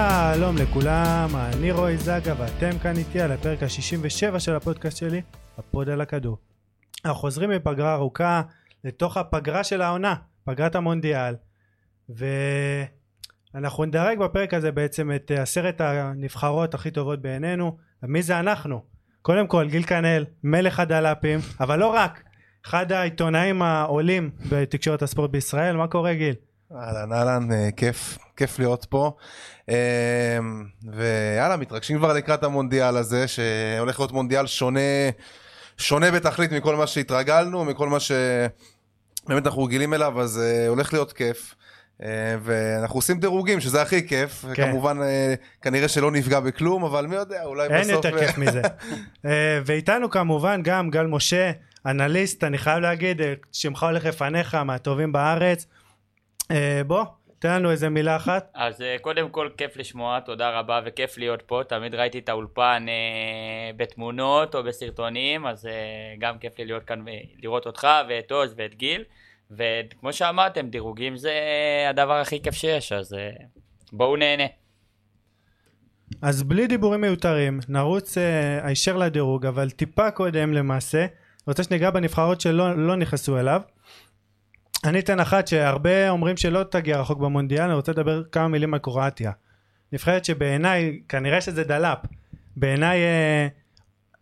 שלום לכולם, אני רועי זגה ואתם כאן איתי על הפרק ה-67 של הפודקאסט שלי, הפוד על הכדור. אנחנו חוזרים מפגרה ארוכה לתוך הפגרה של העונה, פגרת המונדיאל, ואנחנו נדרג בפרק הזה בעצם את עשרת הנבחרות הכי טובות בעינינו, ומי זה אנחנו? קודם כל גיל כנל, מלך הדלפים, אבל לא רק, אחד העיתונאים העולים בתקשורת הספורט בישראל, מה קורה גיל? אהלן אהלן, אה, כיף, כיף להיות פה. אה, ויאללה, מתרגשים כבר לקראת המונדיאל הזה, שהולך להיות מונדיאל שונה, שונה בתכלית מכל מה שהתרגלנו, מכל מה שבאמת אנחנו רגילים אליו, אז אה, הולך להיות כיף. ואנחנו עושים דירוגים, שזה הכי כיף, כן. כמובן כנראה שלא נפגע בכלום, אבל מי יודע, אולי אין בסוף... אין יותר כיף מזה. ואיתנו כמובן גם גל משה, אנליסט, אני חייב להגיד, שמך הולך לפניך, מהטובים בארץ. אה, בוא, תן לנו איזה מילה אחת. אז אה, קודם כל כיף לשמוע, תודה רבה וכיף להיות פה, תמיד ראיתי את האולפן אה, בתמונות או בסרטונים, אז אה, גם כיף לי להיות כאן ולראות אותך ואת עוז ואת גיל, וכמו שאמרתם, דירוגים זה הדבר הכי כיף שיש, אז אה, בואו נהנה. אז בלי דיבורים מיותרים, נרוץ אה, הישר לדירוג, אבל טיפה קודם למעשה, רוצה שניגע בנבחרות שלא לא נכנסו אליו. אני אתן אחת שהרבה אומרים שלא תגיע רחוק במונדיאל, אני רוצה לדבר כמה מילים על קרואטיה. נבחרת שבעיניי, כנראה שזה דלאפ, בעיניי, אה,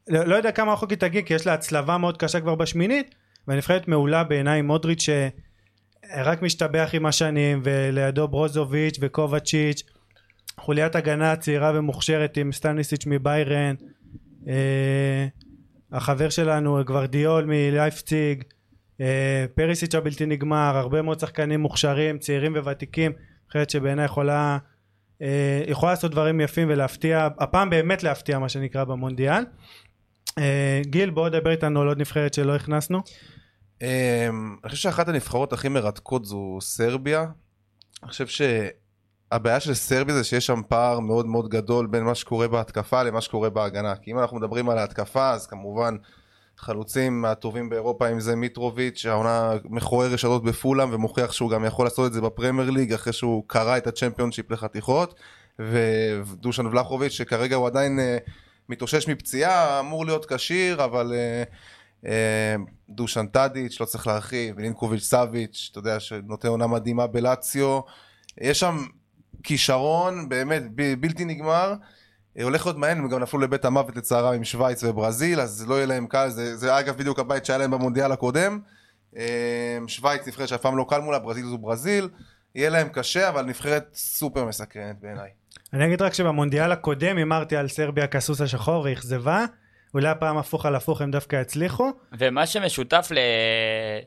לא, לא יודע כמה רחוק היא תגיע, כי יש לה הצלבה מאוד קשה כבר בשמינית, והנבחרת מעולה בעיניי מודריץ' שרק משתבח עם השנים, ולידו ברוזוביץ' וקובאצ'יץ', חוליית הגנה צעירה ומוכשרת עם סטאנישיץ' מביירן, אה, החבר שלנו גוורדיאול מלייפציג, אה, פריסיץ' הבלתי נגמר, הרבה מאוד שחקנים מוכשרים, צעירים וותיקים, אחרת שבעיניי יכולה, אה, יכולה לעשות דברים יפים ולהפתיע, הפעם באמת להפתיע מה שנקרא במונדיאל. אה, גיל בוא דבר איתנו על עוד נבחרת שלא הכנסנו. אני חושב שאחת הנבחרות הכי מרתקות זו סרביה. אני חושב שהבעיה של סרביה זה שיש שם פער מאוד מאוד גדול בין מה שקורה בהתקפה למה שקורה בהגנה. כי אם אנחנו מדברים על ההתקפה אז כמובן חלוצים מהטובים באירופה אם זה מיטרוביץ' העונה מחורר רשתות בפולאם ומוכיח שהוא גם יכול לעשות את זה בפרמייר ליג אחרי שהוא קרע את הצ'מפיונשיפ לחתיכות. ודושאן ולאהוביץ' שכרגע הוא עדיין uh, מתאושש מפציעה אמור להיות כשיר אבל uh, uh, דושן טאדיץ' לא צריך להרחיב מילינקוביץ' סאביץ' אתה יודע שנותן עונה מדהימה בלציו. יש שם כישרון באמת ב- בלתי נגמר הולך להיות מעניין, הם גם נפלו לבית המוות לצערם עם שווייץ וברזיל, אז לא יהיה להם קל, זה, זה אגב בדיוק הבית שהיה להם במונדיאל הקודם. אה, שווייץ נבחרת שאף פעם לא קל מולה, ברזיל זו ברזיל, יהיה להם קשה, אבל נבחרת סופר מסקרנת בעיניי. אני אגיד רק שבמונדיאל הקודם הימרתי על סרביה כסוס השחור ואכזבה. אולי הפעם הפוך על הפוך הם דווקא יצליחו. ומה שמשותף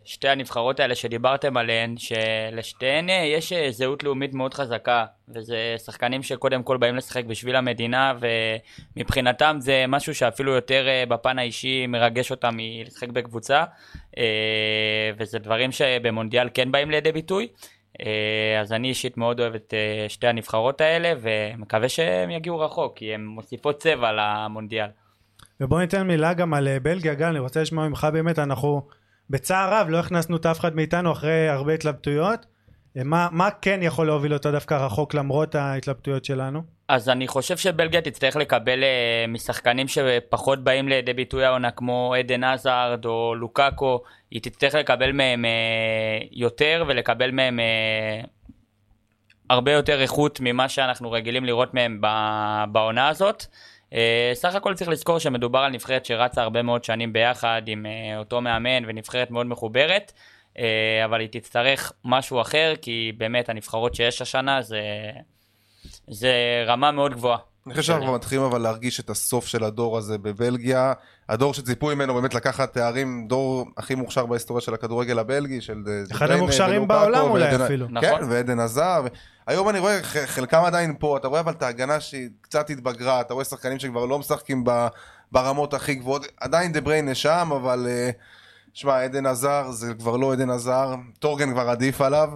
לשתי הנבחרות האלה שדיברתם עליהן, שלשתיהן יש זהות לאומית מאוד חזקה, וזה שחקנים שקודם כל באים לשחק בשביל המדינה, ומבחינתם זה משהו שאפילו יותר אה, בפן האישי מרגש אותם מלשחק בקבוצה, אה, וזה דברים שבמונדיאל כן באים לידי ביטוי. אה, אז אני אישית מאוד אוהב את שתי הנבחרות האלה, ומקווה שהם יגיעו רחוק, כי הן מוסיפות צבע למונדיאל. ובוא ניתן מילה גם על אה, בלגיה, גל, אני רוצה לשמוע ממך באמת, אנחנו בצער רב לא הכנסנו את אף אחד מאיתנו אחרי הרבה התלבטויות. אה, מה, מה כן יכול להוביל אותו דווקא רחוק למרות ההתלבטויות שלנו? אז אני חושב שבלגיה תצטרך לקבל uh, משחקנים שפחות באים לידי ביטוי העונה כמו עדן עזארד או לוקאקו, היא תצטרך לקבל מהם יותר ולקבל מהם הרבה יותר איכות ממה שאנחנו רגילים לראות מהם בעונה הזאת. Uh, סך הכל צריך לזכור שמדובר על נבחרת שרצה הרבה מאוד שנים ביחד עם uh, אותו מאמן ונבחרת מאוד מחוברת, uh, אבל היא תצטרך משהו אחר, כי באמת הנבחרות שיש השנה זה, זה רמה מאוד גבוהה. אני חושב שאנחנו מתחילים אבל להרגיש את הסוף של הדור הזה בבלגיה. הדור שציפו ממנו באמת לקחת תארים, דור הכי מוכשר בהיסטוריה של הכדורגל הבלגי, של אחד המוכשרים בעולם אולי אפילו. כן, נכון. ועדן עזר. היום אני רואה חלקם עדיין פה, אתה רואה אבל את ההגנה שהיא קצת התבגרה, אתה רואה שחקנים שכבר לא משחקים ברמות הכי גבוהות, עדיין דה בריינה שם, אבל אה, שמע, עדן עזר זה כבר לא עדן עזר, טורגן כבר עדיף עליו.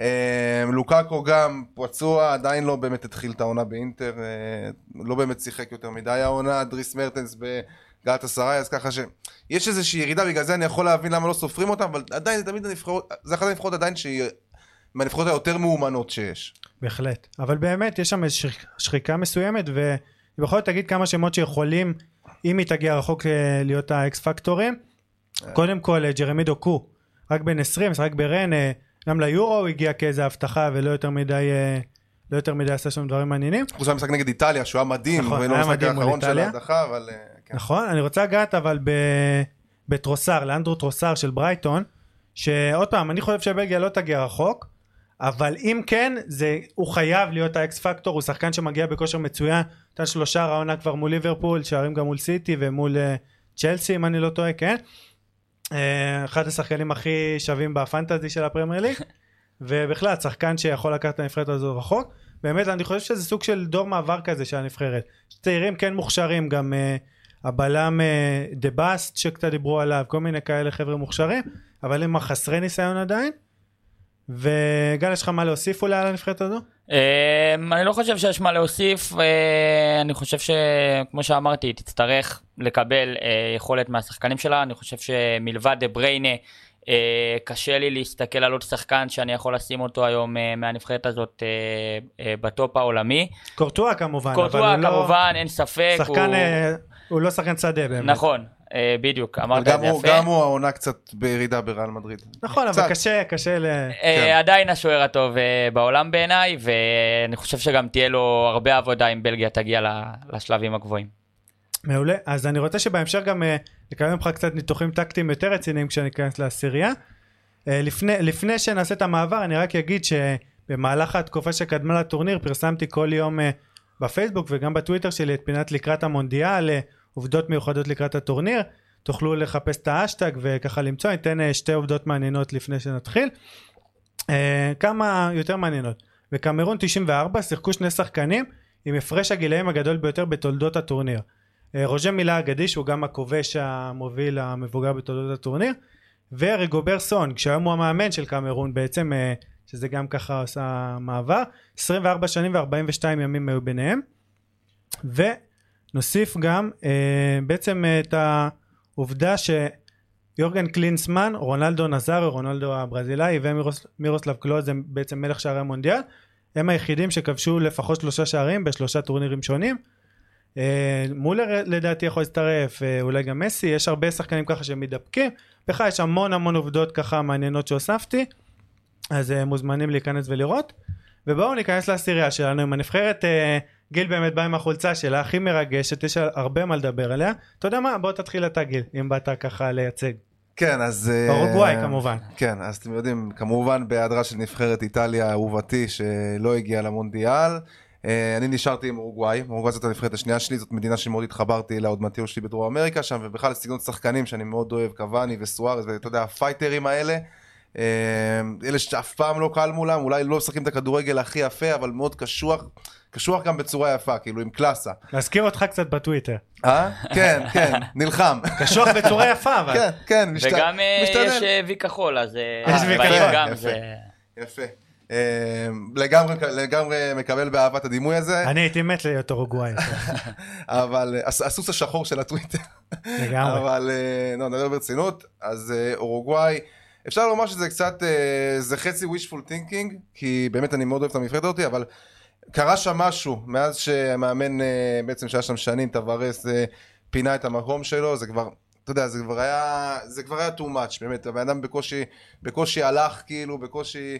אה, לוקאקו גם פצוע, עדיין לא באמת התחיל את העונה באינטר, אה, לא באמת שיחק יותר מדי העונה, דריס מרטנס בגלת עשרה, אז ככה שיש איזושהי ירידה, בגלל זה אני יכול להבין למה לא סופרים אותם, אבל עדיין זה תמיד הנבחרות, זה אחת הנבחרות עדיין שהיא מהנבחרות היותר מאומנות שיש. בהחלט. אבל באמת, יש שם איזושהי שחיקה מסוימת, ובכל זאת תגיד כמה שמות שיכולים, אם היא תגיע רחוק אה, להיות ה X factor ים. קודם כל, אה, ג'רמי דוקו, רק בן 20, משחק ברן, אה, גם ליורו הוא הגיע כאיזה הבטחה, ולא יותר מדי, אה, לא יותר מדי עשה שם דברים מעניינים. חוץ מהמשחק נגד איטליה, שהוא היה מדהים, נכון, ולא המשחק האחרון של איטליה. ההדחה, אבל... אה, כן. נכון, אני רוצה לגעת אבל ב... בטרוסאר, לאנדרו טרוסאר של ברייטון, שעוד פעם, אני חושב שבלגיה לא תגיע רחוק, אבל אם כן, זה, הוא חייב להיות ה X factor, הוא שחקן שמגיע בכושר מצוין, נתן שלושה העונה כבר מול ליברפול, שערים גם מול סיטי ומול uh, צ'לסי אם אני לא טועה, כן? Uh, אחד השחקנים הכי שווים בפנטזי של הפרמייר ליג, ובכלל, שחקן שיכול לקחת את הנבחרת הזו רחוק. באמת, אני חושב שזה סוג של דור מעבר כזה של הנבחרת. צעירים כן מוכשרים, גם uh, הבלם דה באסט שקצת דיברו עליו, כל מיני כאלה חבר'ה מוכשרים, אבל הם חסרי ניסיון עדיין. וגל, יש לך מה להוסיף אולי על הנבחרת הזו? אמ, אני לא חושב שיש מה להוסיף, אה, אני חושב שכמו שאמרתי, היא תצטרך לקבל אה, יכולת מהשחקנים שלה, אני חושב שמלבד דה בריינה, אה, קשה לי להסתכל על עוד שחקן שאני יכול לשים אותו היום מהנבחרת הזאת בטופ העולמי. קורטואה כמובן, קורטואה אבל הוא כמובן, אין ספק. לא... שחקן, אה, הוא לא שחקן שדה באמת. נכון, בדיוק, אמרת גם את זה הוא- יפה. גם הוא העונה קצת בירידה בריאל מדריד. נכון, אבל. קשה, קשה ל... אה, כן. עדיין השוער הטוב אה, בעולם בעיניי, ואני חושב שגם תהיה לו הרבה עבודה אם בלגיה תגיע ל- לשלבים הגבוהים. מעולה. אז אני רוצה שבהמשך גם אה, נקבל ממך קצת ניתוחים טקטיים יותר רציניים כשאני אכנס לעשירייה. אה, לפני, לפני שנעשה את המעבר אני רק אגיד שבמהלך התקופה שקדמה לטורניר פרסמתי כל יום אה, בפייסבוק וגם בטוויטר שלי את פינת לקראת המונדיאל, אה, עובדות מיוחדות לקראת הטורניר. תוכלו לחפש את האשטג וככה למצוא, אני אתן אה, שתי עובדות מעניינות לפני שנתחיל. אה, כמה יותר מעניינות. בקמרון 94 שיחקו שני שחקנים עם הפרש הגילאים הגדול ביותר בתולדות הטורניר. אה, רוז'ה מילה אגדי שהוא גם הכובש המוביל המבוגר בתולדות הטורניר ורגובר סון כשהיום הוא המאמן של קמרון בעצם שזה גם ככה עושה מעבר 24 שנים ו42 ימים היו ביניהם ונוסיף גם אה, בעצם אה, את העובדה שיורגן קלינסמן רונלדו נזארו רונלדו הברזילאי ומירוסלב קלוז הם בעצם מלך שערי המונדיאל הם היחידים שכבשו לפחות שלושה שערים בשלושה טורנירים שונים אה, מולר לדעתי יכול להצטרף, אולי גם מסי, יש הרבה שחקנים ככה שמתדפקים, בכלל יש המון המון עובדות ככה מעניינות שהוספתי, אז מוזמנים להיכנס ולראות. ובואו ניכנס לעשירייה שלנו עם הנבחרת, גיל באמת בא עם החולצה שלה, הכי מרגשת, יש הרבה מה לדבר עליה. אתה יודע מה? בוא תתחיל אתה גיל, אם באת ככה לייצג. כן, אז... אה, אורוגוואי כמובן. כן, אז אתם יודעים, כמובן בהיעדרה של נבחרת איטליה אהובתי שלא הגיעה למונדיאל. אה, אני נשארתי עם אורוגוואי, אורוגוואי זאת הנבחרת השנייה שלי, זאת מדינה שמאוד התחברתי אליה עוד מהטיול שלי בדרום אמריקה שם, ובכלל סגנון שחקנים שאני מאוד אוהב, קוואני וסוארז, ואתה יודע, הפייטרים האלה, אה, אלה שאף פעם לא קל מולם, אולי לא משחקים את הכדורגל הכי יפה, אבל מאוד קשוח, קשוח גם בצורה יפה, כאילו עם קלאסה. להזכיר אותך קצת בטוויטר. אה? כן, כן, נלחם. קשוח בצורה יפה אבל. כן, כן, וגם אה, משתדל. יש אה, וי כחול, אז אה, יש וי כחול, גם יפה. לגמרי, לגמרי מקבל באהבה את הדימוי הזה, אני הייתי מת להיות אורוגוואי. אבל הס- הסוס השחור של הטוויטר. לגמרי. אבל לא, נדבר ברצינות. אז אורוגוואי, אפשר לומר שזה קצת, זה חצי wishful thinking, כי באמת אני מאוד אוהב את המפרדת אותי, אבל קרה שם משהו, מאז שהמאמן אה, בעצם שהיה שם שנים, טווארס, אה, פינה את המקום שלו, זה כבר... אתה יודע, זה כבר היה, זה כבר היה too much, באמת, הבן אדם בקושי, בקושי הלך, כאילו, בקושי,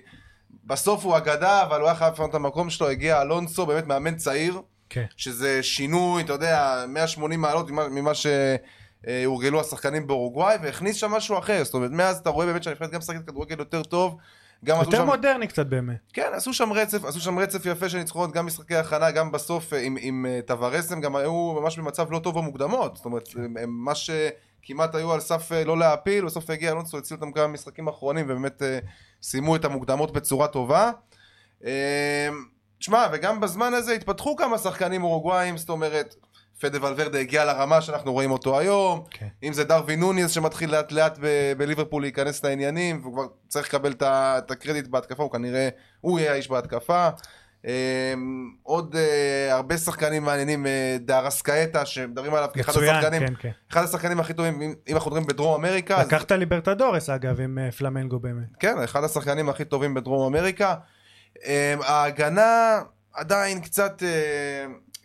בסוף הוא אגדה, אבל הוא היה חייב לפנות את המקום שלו, הגיע אלונסו, באמת מאמן צעיר, כן. שזה שינוי, אתה יודע, 180 מעלות ממה, ממה שהורגלו השחקנים באורוגוואי, והכניס שם משהו אחר, זאת אומרת, מאז אתה רואה באמת שהנבחרת גם משחקת כדורגל יותר טוב, גם יותר שם, מודרני קצת באמת. כן, עשו שם רצף, עשו שם רצף יפה של ניצחונות, גם משחקי הכנה, גם בסוף אה, עם, עם אה, טווארס, הם גם היו ממש במצב לא טוב במוקדמות, זאת אומרת, הם, ממש כמעט היו על סף אה, לא להעפיל, בסוף הגיע אלונסו, הציל אותם כמה משחקים אחרונים, ובאמת סיימו את המוקדמות בצורה טובה. שמע, וגם בזמן הזה התפתחו כמה שחקנים אורוגוואים, זאת אומרת, פדה ולוורדה הגיע לרמה שאנחנו רואים אותו היום, כן. אם זה דרווין נוניס שמתחיל לאט לאט ב- בליברפול להיכנס לעניינים, והוא כבר צריך לקבל את הקרדיט בהתקפה, הוא כנראה, הוא יהיה האיש בהתקפה. אמ, עוד אה, הרבה שחקנים מעניינים, אה, דארסקאטה, שמדברים עליו כאחד השחקנים, כן, כן. אחד השחקנים הכי טובים, אם- אנחנו מדברים בדרום אמריקה, אז- לקחת ליברטדורס אגב עם אה, פלמנגו באמת. כן, אחד השחקנים הכי טובים בדרום אמריקה. אה, ההגנה עדיין קצת,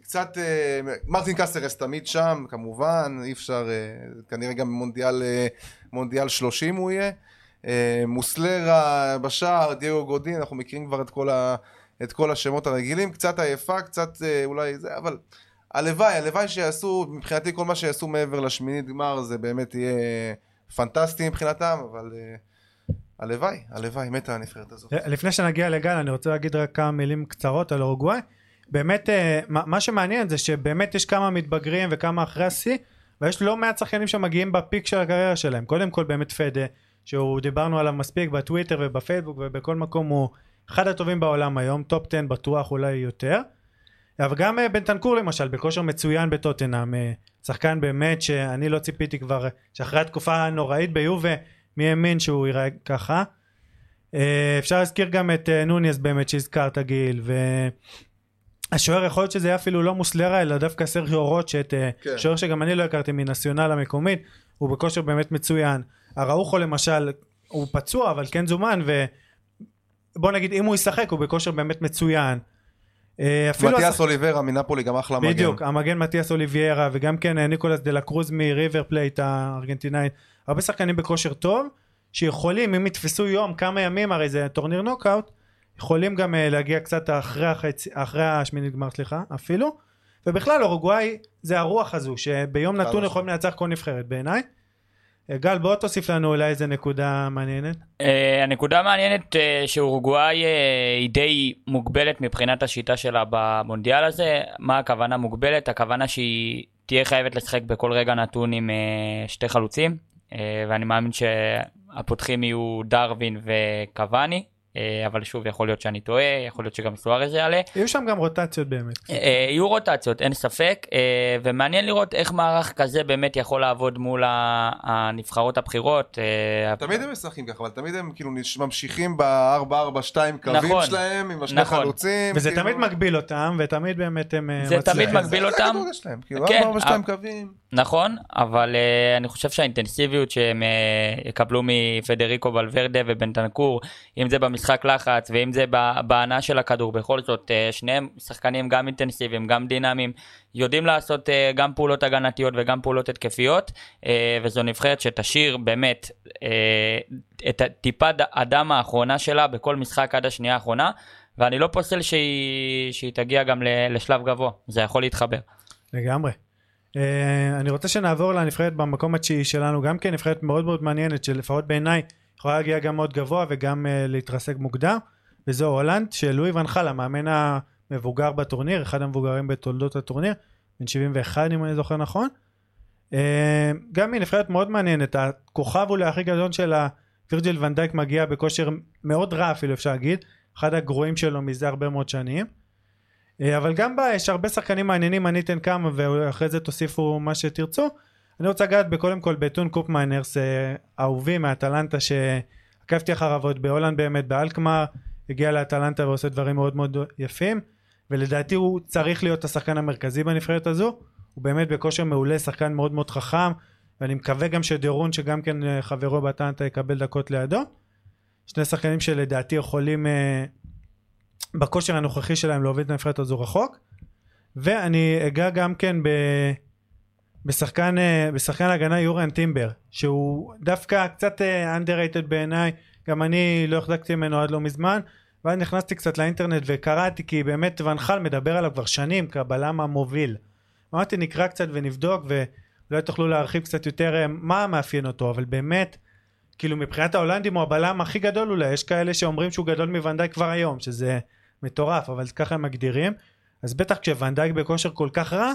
קצת, אה, מרטין קסרס תמיד שם, כמובן, אי אפשר, אה, כנראה גם מונדיאל, אה, מונדיאל 30 הוא יהיה. מוסלרה בשער, דייגו גודין, אנחנו מכירים כבר את כל, ה, את כל השמות הרגילים, קצת עייפה, קצת אולי זה, אבל הלוואי, הלוואי שיעשו, מבחינתי כל מה שיעשו מעבר לשמינית גמר זה באמת יהיה פנטסטי מבחינתם, אבל הלוואי, הלוואי, מת על הנבחרת הזאת. לפני שנגיע לגל אני רוצה להגיד רק כמה מילים קצרות על אורוגוואי באמת אה, מה שמעניין זה שבאמת יש כמה מתבגרים וכמה אחרי השיא ויש לא מעט שחקנים שמגיעים ב peak של הקריירה שלהם. קודם כל באמת פדה שהוא דיברנו עליו מספיק בטוויטר ובפייסבוק ובכל מקום הוא אחד הטובים בעולם היום top 10 בטוח אולי יותר. אבל גם אה, בנטנקור למשל בכושר מצוין בטוטנאם אה, שחקן באמת שאני לא ציפיתי כבר שאחרי התקופה הנוראית ביובה מי האמין שהוא ייראה ככה. אפשר להזכיר גם את נוניס באמת שהזכרת גיל והשוער יכול להיות שזה יהיה אפילו לא מוסלרה אלא דווקא סרחיו רוטשט אה, כן. שוער שגם אני לא הכרתי מנציונל המקומית הוא בכושר באמת מצוין הראוכו למשל הוא פצוע אבל כן זומן ובוא נגיד אם הוא ישחק הוא בכושר באמת מצוין אה, אפילו מתיאס אוליברה מנפולי גם אחלה מגן. בדיוק, המגן מתיאס אוליברה וגם כן אה, ניקולס דה לה קרוז מריבר פלייט הארגנטינאית הרבה שחקנים בכושר טוב שיכולים אם יתפסו יום כמה ימים הרי זה טורניר נוקאוט יכולים גם אה, להגיע קצת אחרי, החצי, אחרי השמינית גמר סליחה אפילו ובכלל אורוגוואי זה הרוח הזו שביום נתון. יכולים לנצח כל נבחרת בעיניי אה, גל בוא תוסיף לנו אולי איזה נקודה מעניינת Uh, הנקודה המעניינת uh, שאורוגוואי uh, היא די מוגבלת מבחינת השיטה שלה במונדיאל הזה. מה הכוונה מוגבלת? הכוונה שהיא תהיה חייבת לשחק בכל רגע נתון עם uh, שתי חלוצים, uh, ואני מאמין שהפותחים יהיו דרווין וקוואני, אבל שוב יכול להיות שאני טועה, יכול להיות שגם סוארז יעלה. יהיו שם גם רוטציות באמת אה, יהיו רוטציות, אין ספק, אה, ומעניין לראות איך מערך כזה באמת יכול לעבוד מול הנבחרות הבכירות. אה, תמיד הם משחקים ככה, אבל תמיד הם כאילו ממשיכים ב-4-4-2 קווים נכון, שלהם, עם השני נכון. חלוצים. וזה כאילו- תמיד מגביל אותם ותמיד באמת הם אה, זה תמיד מצליחים. מגביל זה אותם. הכדורגל שלהם, כאילו כן, 4-4-2 אבל- קווים. נכון, אבל uh, אני חושב שהאינטנסיביות שהם uh, יקבלו מפדריקו ולוורדה ובנטנקור, אם זה במשחק לחץ ואם זה בהנעה של הכדור, בכל זאת, uh, שניהם שחקנים גם אינטנסיביים, גם דינמיים, יודעים לעשות uh, גם פעולות הגנתיות וגם פעולות התקפיות, uh, וזו נבחרת שתשאיר באמת uh, את טיפת הדם האחרונה שלה בכל משחק עד השנייה האחרונה, ואני לא פוסל שהיא, שהיא תגיע גם לשלב גבוה, זה יכול להתחבר. לגמרי. Uh, אני רוצה שנעבור לנבחרת במקום התשיעי שלנו גם כן נבחרת מאוד מאוד מעניינת שלפחות בעיניי יכולה להגיע גם מאוד גבוה וגם uh, להתרסק מוקדם וזו הולנד שלואי ונחל המאמן המבוגר בטורניר אחד המבוגרים בתולדות הטורניר בן 71 אם אני זוכר נכון. uh, גם היא נבחרת מאוד מעניינת הכוכב אולי הכי גדול שלה וירג'יל ואן דייק מגיע בכושר מאוד רע אפילו אפשר להגיד אחד הגרועים שלו מזה הרבה מאוד שנים. אה, אבל גם בה יש הרבה שחקנים מעניינים אני אתן כמה ואחרי זה תוסיפו מה שתרצו. אני רוצה לגעת בקודם כל בטון קופמיינרס אה, אהובי מאטלנטה שעקבתי אחריו עוד בהולנד באמת באלקמר הגיע לאטלנטה ועושה דברים מאוד מאוד יפים ולדעתי הוא צריך להיות השחקן המרכזי בנבחרת הזו. הוא באמת בכושר מעולה שחקן מאוד מאוד חכם ואני מקווה גם שדרון שגם כן אה, חברו באטלנטה יקבל דקות לידו. שני שחקנים שלדעתי יכולים אה, בכושר הנוכחי שלהם להוביל את הנבחרת הזו רחוק ואני אגע גם כן ב... בשחקן, אה, בשחקן הגנה יוריאן טימבר שהוא דווקא קצת אה, underrated בעיניי גם אני לא החזקתי ממנו עד לא מזמן ואז נכנסתי קצת לאינטרנט וקראתי כי באמת ונחל מדבר עליו כבר שנים כבלם המוביל. אמרתי נקרא קצת ונבדוק ואולי תוכלו להרחיב קצת יותר אה, מה מאפיין אותו אבל באמת כאילו מבחינת ההולנדים הוא הבלם הכי גדול אולי. יש כאלה שאומרים שהוא גדול מוונדייק כבר היום שזה מטורף אבל ככה הם מגדירים. אז בטח כשוונדייק בכושר כל כך רע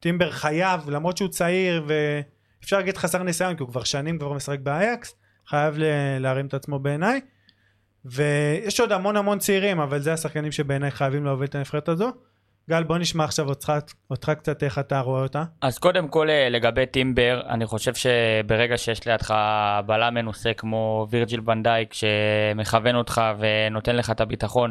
טימבר חייב למרות שהוא צעיר ואפשר להגיד חסר ניסיון כי הוא כבר שנים כבר משחק באייקס חייב להרים את עצמו בעיניי. ויש עוד המון המון צעירים אבל זה השחקנים שבעיניי חייבים להוביל את הנבחרת הזו. גל בוא נשמע עכשיו אותך, אותך קצת איך אתה רואה אותה. אז קודם כל אה, לגבי טימבר, אני חושב שברגע שיש לידך בלם מנוסה כמו וירג'יל ונדייק שמכוון אותך ונותן לך את הביטחון,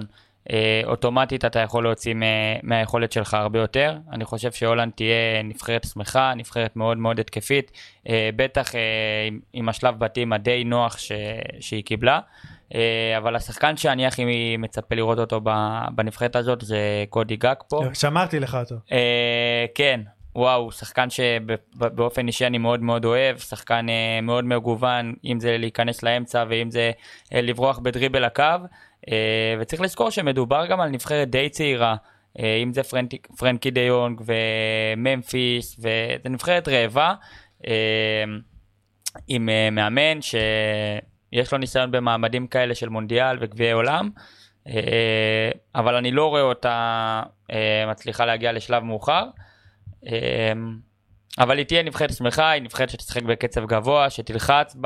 אוטומטית אתה יכול להוציא מה- מהיכולת שלך הרבה יותר. אני חושב שהולנד תהיה נבחרת שמחה, נבחרת מאוד מאוד התקפית, אה, בטח אה, עם, עם השלב בתים הדי נוח ש, שהיא קיבלה. אה, אבל השחקן שאני הכי מצפה לראות אותו בנבחרת הזאת זה קודי גג פה. שמרתי לך אותו. אה, כן, וואו, שחקן שבאופן אישי אני מאוד מאוד אוהב, שחקן אה, מאוד מגוון, אם זה להיכנס לאמצע ואם זה אה, לברוח בדריבל הקו, אה, וצריך לזכור שמדובר גם על נבחרת די צעירה, אה, אם זה פרנקי, פרנקי דה יונג וממפיס, וזו נבחרת רעבה, אה, עם אה, מאמן שיש לו ניסיון במעמדים כאלה של מונדיאל וגביעי עולם. אה, אבל אני לא רואה אותה אה, מצליחה להגיע לשלב מאוחר. אבל היא תהיה נבחרת שמחה, היא נבחרת שתשחק בקצב גבוה, שתלחץ ב,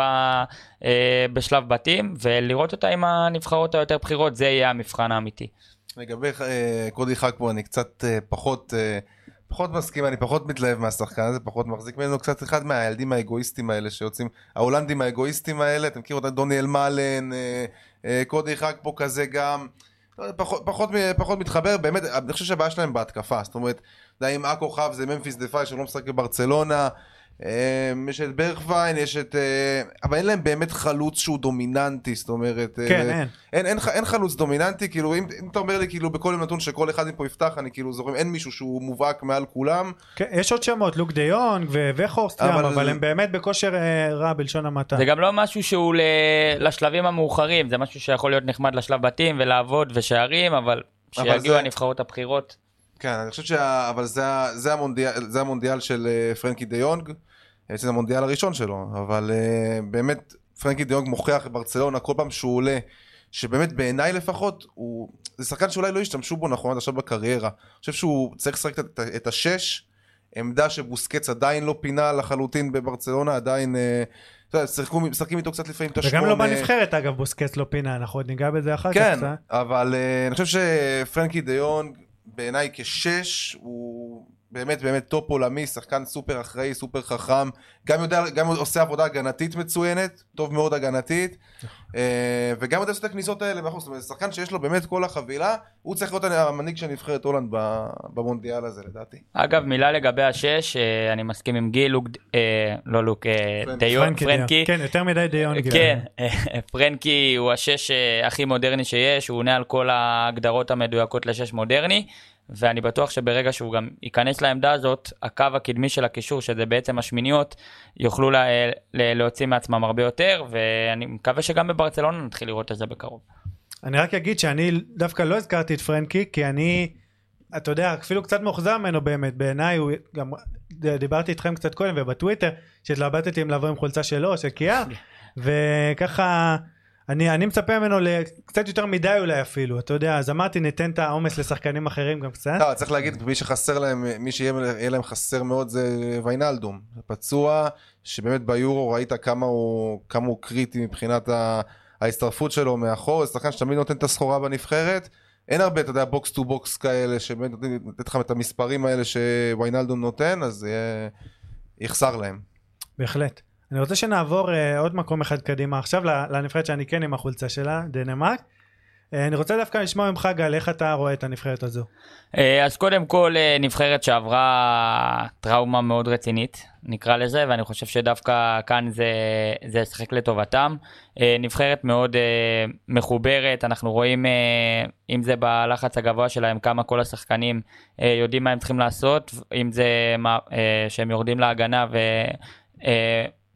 אה, בשלב בתים, ולראות אותה עם הנבחרות היותר בכירות, זה יהיה המבחן האמיתי. לגבי אה, קודי חכבו אני קצת אה, פחות אה, פחות מסכים אני פחות מתלהב מהשחקן הזה פחות מחזיק ממנו קצת אחד מהילדים האגואיסטים האלה שיוצאים ההולנדים האגואיסטים האלה אתם מכירים אותם דוניאל מאלן אה, אה, קודי חכבו כזה גם פחות, פחות, מ- פחות מתחבר באמת אני חושב שהבעיה שלהם בהתקפה זאת אומרת יודע, אם הכוכב זה ממפיס דה פאי שלא משחק בברצלונה יש את ברכווין, יש את... אה, אבל אין להם באמת חלוץ שהוא דומיננטי, זאת אומרת... אה, כן, אין. אין, אין, אין חלוץ דומיננטי, כאילו אם, אם אתה אומר לי כאילו בכל נתון שכל אחד מפה יפתח, אני כאילו זורם, אין מישהו שהוא מובהק מעל כולם. כן, יש עוד שמות, לוק דה יונג וחורסט גם, אבל- אבל הם באמת בכושר אה, רע בלשון המעטה. זה גם לא משהו שהוא ל... לשלבים המאוחרים, זה משהו שיכול להיות נחמד לשלב בתים ולעבוד ושערים, אבל אבל שיגיעו זה- הנבחרות הבכירות. כן, אני חושב שה... אבל זה, זה, המונדיאל, זה המונדיאל של אה, פרנקי דה יונג, אה, זה המונדיאל הראשון שלו, אבל אה, באמת פרנקי דה יונג מוכיח בברצלונה כל פעם שהוא עולה, שבאמת בעיניי לפחות, הוא... זה שחקן שאולי לא השתמשו בו נכון עד עכשיו בקריירה. אני חושב שהוא צריך לשחק את, השש, עמדה שבוסקץ עדיין לא פינה לחלוטין בברצלונה, עדיין... שיחקו- משחקים איתו קצת לפעמים את השמונה. וגם לא בנבחרת אגב בוסקץ לא פינה, אנחנו עוד ניגע בזה אחר כך. כן. אבל אני חושב שפרנקי דה יונג בעיניי כשש הוא באמת באמת top עולמי, שחקן סופר אחראי, סופר חכם, גם יודע, גם עושה עבודה הגנתית מצוינת, טוב מאוד הגנתית, uh, וגם יודע לעשות את הכניסות האלה, מאחורי, זאת אומרת, שחקן שיש לו באמת כל החבילה, הוא צריך להיות המנהיג של נבחרת הולנד ב- במונדיאל הזה לדעתי. אגב, מילה לגבי השש, אה, אני מסכים עם גיל, לוק, אה, לא לוק, אה, פרנקי. דה יונג, פרנקי. פרנקי. כן, יותר מדי דה יונג. כן, אה, פרנקי הוא השש אה, הכי מודרני שיש, הוא עונה על כל ההגדרות המדויקות לשש מודרני, ואני בטוח שברגע שהוא גם ייכנס לעמדה הזאת, הקו הקדמי של הקישור, שזה בעצם השמיניות, יוכלו לה, ל- להוציא מעצמם הרבה יותר, ואני מקווה שגם בברצלונה נתחיל לראות את זה בקרוב. אני רק אגיד שאני דווקא לא הזכרתי את פרנקי, כי אני, אתה יודע, אפילו קצת מאוכזב ממנו באמת, בעיניי הוא גם, דיברתי איתכם קצת קודם ובטוויטר, שהתלבטתי אם לבוא עם חולצה שלו או של קיאר, וככה, אני, אני מצפה ממנו לקצת יותר מדי אולי אפילו, אתה יודע, אז אמרתי ניתן את העומס לשחקנים אחרים גם קצת. לא, צריך להגיד, מי שחסר להם, מי שיהיה יהיה להם חסר מאוד זה ויינלדום. פצוע, שבאמת ביורו ראית כמה הוא, כמה הוא קריטי מבחינת ה- ההצטרפות שלו מאחור, זה שחקן שתמיד נותן את הסחורה בנבחרת. אין הרבה, אתה יודע, box to box כאלה, שבאמת נותנים לך את המספרים האלה שוויינאלדום נותן, אז יהיה... יחסר להם. בהחלט. אני רוצה שנעבור uh, עוד מקום אחד קדימה עכשיו לנבחרת שאני כן עם החולצה שלה, דנמרק. Uh, אני רוצה דווקא לשמוע ממך גל, איך אתה רואה את הנבחרת הזו? אה, אז קודם כל אה, נבחרת שעברה טראומה מאוד רצינית נקרא לזה ואני חושב שדווקא כאן זה זה ישחק לטובתם. נבחרת מאוד מחוברת אנחנו רואים אם זה בלחץ הגבוה שלהם כמה כל השחקנים יודעים מה הם צריכים לעשות אם זה מה, שהם יורדים להגנה ו...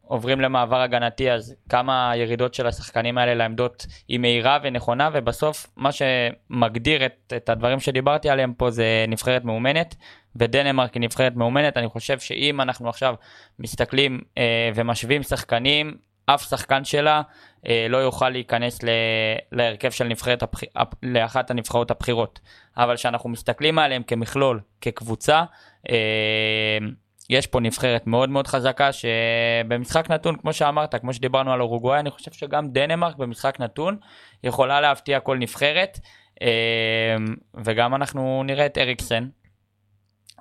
עוברים למעבר הגנתי אז כמה הירידות של השחקנים האלה לעמדות היא מהירה ונכונה ובסוף מה שמגדיר את, את הדברים שדיברתי עליהם פה זה נבחרת מאומנת ודנמרק היא נבחרת מאומנת. אני חושב שאם אנחנו עכשיו מסתכלים אה, ומשווים שחקנים אף שחקן שלה אה, לא יוכל להיכנס ל, להרכב של נבחרת הבח... לאחת הנבחרות הבכירות. אבל כשאנחנו מסתכלים עליהם כמכלול כקבוצה אה, יש פה נבחרת מאוד מאוד חזקה שבמשחק נתון כמו שאמרת כמו שדיברנו על אורוגוואי אני חושב שגם דנמרק במשחק נתון יכולה להפתיע כל נבחרת אה, וגם אנחנו נראה את אריקסן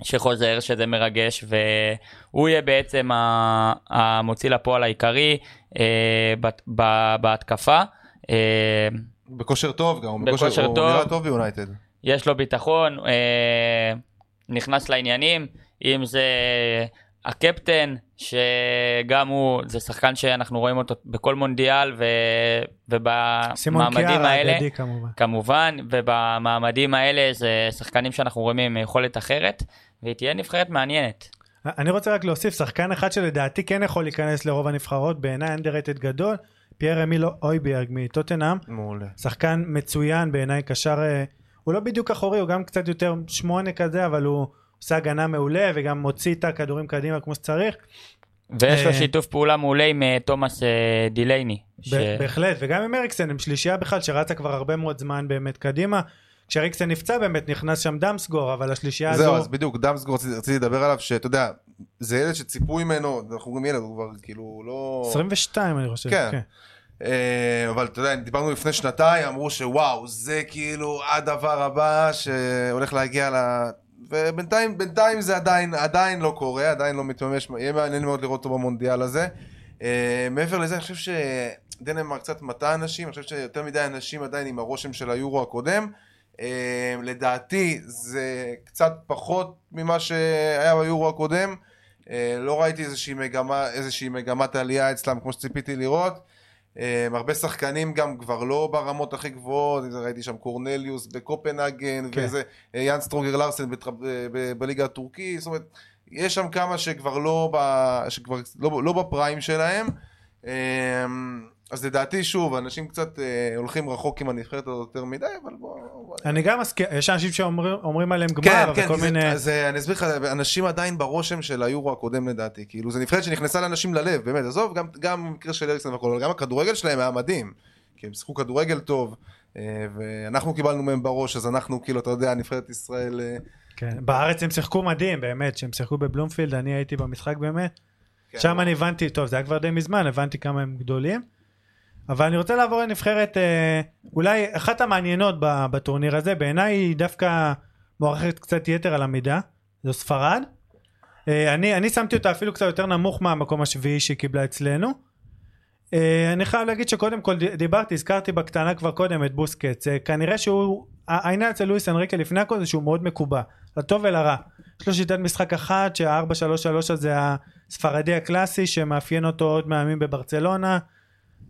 שחוזר שזה מרגש והוא יהיה בעצם המוציא לפועל העיקרי אה, בהתקפה. אה, בכושר טוב גם, הוא בכושר הוא טוב. נראה טוב ביונייטד. יש לו ביטחון, אה, נכנס לעניינים, אם זה הקפטן, שגם הוא, זה שחקן שאנחנו רואים אותו בכל מונדיאל, ו... ובמעמדים קיארה האלה, האגדי כמובן. כמובן, ובמעמדים האלה זה שחקנים שאנחנו רואים עם יכולת אחרת, והיא תהיה נבחרת מעניינת. אני רוצה רק להוסיף שחקן אחד שלדעתי כן יכול להיכנס לרוב הנבחרות, בעיניי underrated גדול, פייר אמילו אויביארג מטוטנאם, מעולה. שחקן מצוין בעיניי, קשר, אה, הוא לא בדיוק אחורי, הוא גם קצת יותר שמונה כזה, אבל הוא עושה הגנה מעולה וגם מוציא את הכדורים קדימה כמו שצריך. ויש לו אה, שיתוף פעולה מעולה עם אה, תומאס אה, דילייני. ש- בהחלט, וגם עם אריקסן, הם שלישייה בכלל שרצה כבר הרבה מאוד זמן באמת קדימה. כשאריקסן נפצע באמת נכנס שם דמסגור, אבל השלישייה הזו... זהו, אז בדיוק, דמסגור רציתי לדבר עליו, שאתה יודע, זה ילד שציפו ממנו, אנחנו גם ילד, הוא כבר כאילו לא... 22 אני חושב. כן. אה, אבל אתה יודע, דיברנו לפני שנתיים, אמרו שוואו, זה כאילו הדבר הבא שהולך להגיע ל... ובינתיים בינתיים זה עדיין, עדיין לא קורה, עדיין לא מתממש, יהיה מעניין מאוד לראות אותו במונדיאל הזה. אה, מעבר לזה, אני חושב שדנמרק קצת מטעה אנשים, אני חושב שיותר מדי אנשים עדיין עם הרושם של היורו הקודם. אה, לדעתי זה קצת פחות ממה שהיה ביורו הקודם. אה, לא ראיתי איזושהי, מגמה, איזושהי מגמת עלייה אצלם כמו שציפיתי לראות. אה, הרבה שחקנים גם כבר לא ברמות הכי גבוהות, ראיתי שם קורנליוס בקופנהגן, כן. ואיזה יאן סטרוגר לארסן בליגה הטורקית, זאת אומרת, יש שם כמה שכבר לא, ב, שכבר לא, לא בפריים שלהם. אז לדעתי, שוב, אנשים קצת אה, הולכים רחוק עם הנבחרת הזאת יותר מדי, אבל בוא... בוא אני גם מסכים, יש אנשים שאומרים אומרים עליהם כן, גמר כן, וכל זה- מיני... אז אני אסביר לך, אנשים עדיין ברושם של היורו הקודם לדעתי, כאילו זה נבחרת שנכנסה לאנשים ללב, באמת, עזוב, גם- גם במקרה של אריקסון והכל, אבל גם הכדורגל שלהם היה מדהים, כי הם שיחקו כדורגל טוב, אה, ואנחנו קיבלנו מהם בראש, אז אנחנו כאילו, אתה יודע, נבחרת ישראל, אה, כן, בארץ הם שיחקו מדהים באמת, שהם שיחקו בבלומפילד, אני הייתי במשחק באמת. כן, שם אני הבנתי, טוב זה היה כבר די מזמן, הבנתי כמה הם גדולים. אבל אני רוצה לעבור לנבחרת אה, אולי אחת המעניינות בטורניר הזה, בעיניי היא דווקא מוערכת קצת יתר על המידה, זו ספרד. אה, אני, אני שמתי אותה אפילו קצת יותר נמוך מהמקום השביעי שהיא קיבלה אצלנו. אה, אני חייב להגיד שקודם כל דיברתי, הזכרתי בקטנה כבר קודם את בוסקץ, אה, כנראה שהוא, העניין אצל לואיס אנריקה לפני הכל זה שהוא מאוד מקובע, לטוב ולרע. יש לו שיטת משחק אחת שה-4-3-3 הזה הספרדי הקלאסי שמאפיין אותו עוד מהימים בברצלונה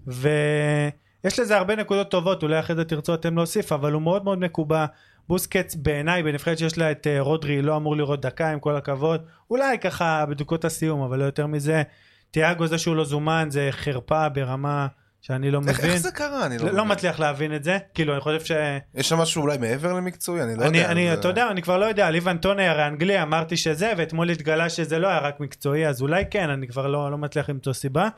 ויש לזה הרבה נקודות טובות אולי אחרי זה תרצו אתם להוסיף אבל הוא מאוד מאוד מקובע בוסקץ בעיניי בנבחרת שיש לה את אה, רודרי לא אמור לראות דקה עם כל הכבוד אולי ככה בדקות הסיום אבל לא יותר מזה תיאגו זה שהוא לא זומן זה חרפה ברמה שאני לא מבין איך זה קרה? אני לא לא. מצליח להבין את זה כאילו אני חושב ש... יש שם משהו אולי מעבר למקצועי? אני לא אני, יודע. אני, זה- אתה יודע, אני כבר לא יודע, ליב אנטוני הרי אנגלי, אמרתי שזה, ואתמול התגלה שזה לא היה רק מקצועי, אז אולי כן, אני כבר לא, לא מצליח למצוא סיבה.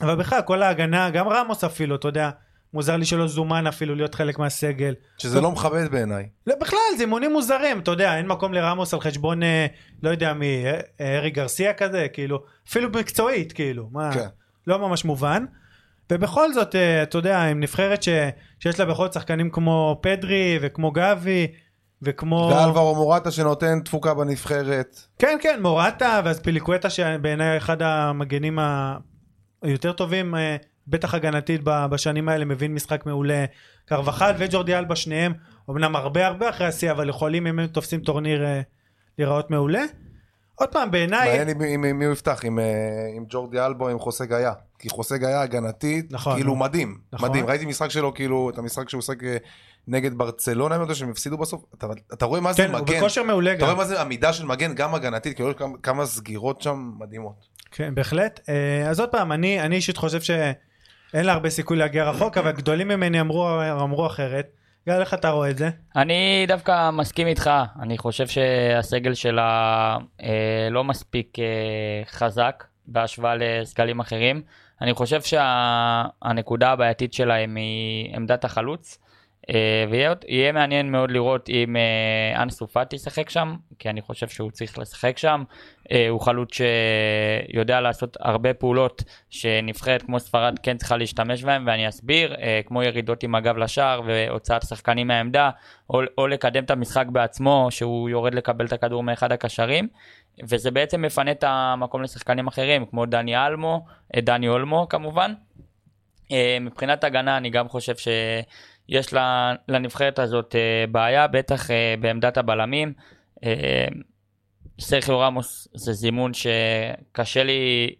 אבל בכלל, כל ההגנה, גם רמוס אפילו, אתה יודע, מוזר לי שלא זומן אפילו להיות חלק מהסגל. שזה לא מכבד בעיניי. לא, בכלל, זה אימונים מוזרים, אתה יודע, אין מקום לרמוס על חשבון, אה, לא יודע מי, אה, אה, ארי גרסיה כזה, כאילו, אפילו מקצועית, כאילו, מה, כן. לא ממש מובן. ובכל זאת, אתה יודע, עם נבחרת ש, שיש לה בכל זאת שחקנים כמו פדרי וכמו גבי, וכמו... ואלברו מורטה שנותן תפוקה בנבחרת. כן, כן, מורטה, ואז פיליקווטה שבעיניי אחד המגנים היותר טובים, אה, בטח הגנתית בשנים האלה, מבין משחק מעולה. קרבחל וג'ורדי אלבה שניהם, אמנם הרבה הרבה אחרי השיא, אבל יכולים אם הם תופסים טורניר אה, להיראות מעולה. עוד פעם, בעיניי... מעניין עם- מי הוא יפתח, עם, אה, עם ג'ורדי אלבו עם חוסה גאיה. כי חוסה גאיה הגנתית, נכון, כאילו. מדהים. נכון. מדהים. ראיתי משחק שלו, כאילו, את המשחק שהוא עוסק נגד ברצלונה, אני יודע שהם הפסידו בסוף. אתה, אתה רואה מה זה כן, הוא מגן. בכושר מעולה אתה רואה גם. מה זה עמידה של מגן, גם הגנתית, כאילו כמה, כמה סגירות שם מדהימות. כן, בהחלט. אה, אז עוד פעם, אני אני אישית חושב שאין לה הרבה סיכוי להגיע רחוק, אבל גדולים ממני אמרו אמרו אחרת. גל, איך אתה רואה את זה? אני דווקא מסכים איתך, אני חושב שהסגל שלה אה, לא מספיק אה, חזק בהשוואה לסגלים אחרים. אני חושב שהנקודה הבעייתית שלהם היא עמדת החלוץ, ויהיה יהיה מעניין מאוד לראות אם אה, אנסו ישחק שם, כי אני חושב שהוא צריך לשחק שם. אה, הוא חלוץ שיודע לעשות הרבה פעולות שנבחרת כמו ספרד כן צריכה להשתמש בהם, ואני אסביר, אה, כמו ירידות עם הגב לשער והוצאת שחקנים מהעמדה, או, או לקדם את המשחק בעצמו, שהוא יורד לקבל את הכדור מאחד הקשרים, וזה בעצם מפנה את המקום לשחקנים אחרים, כמו דני אלמו, אה, דני אולמו כמובן. אה, מבחינת הגנה אני גם חושב שיש לה- לנבחרת הזאת אה, בעיה, בטח אה, בעמדת הבלמים. אה, סרחיו רמוס זה זימון שקשה לי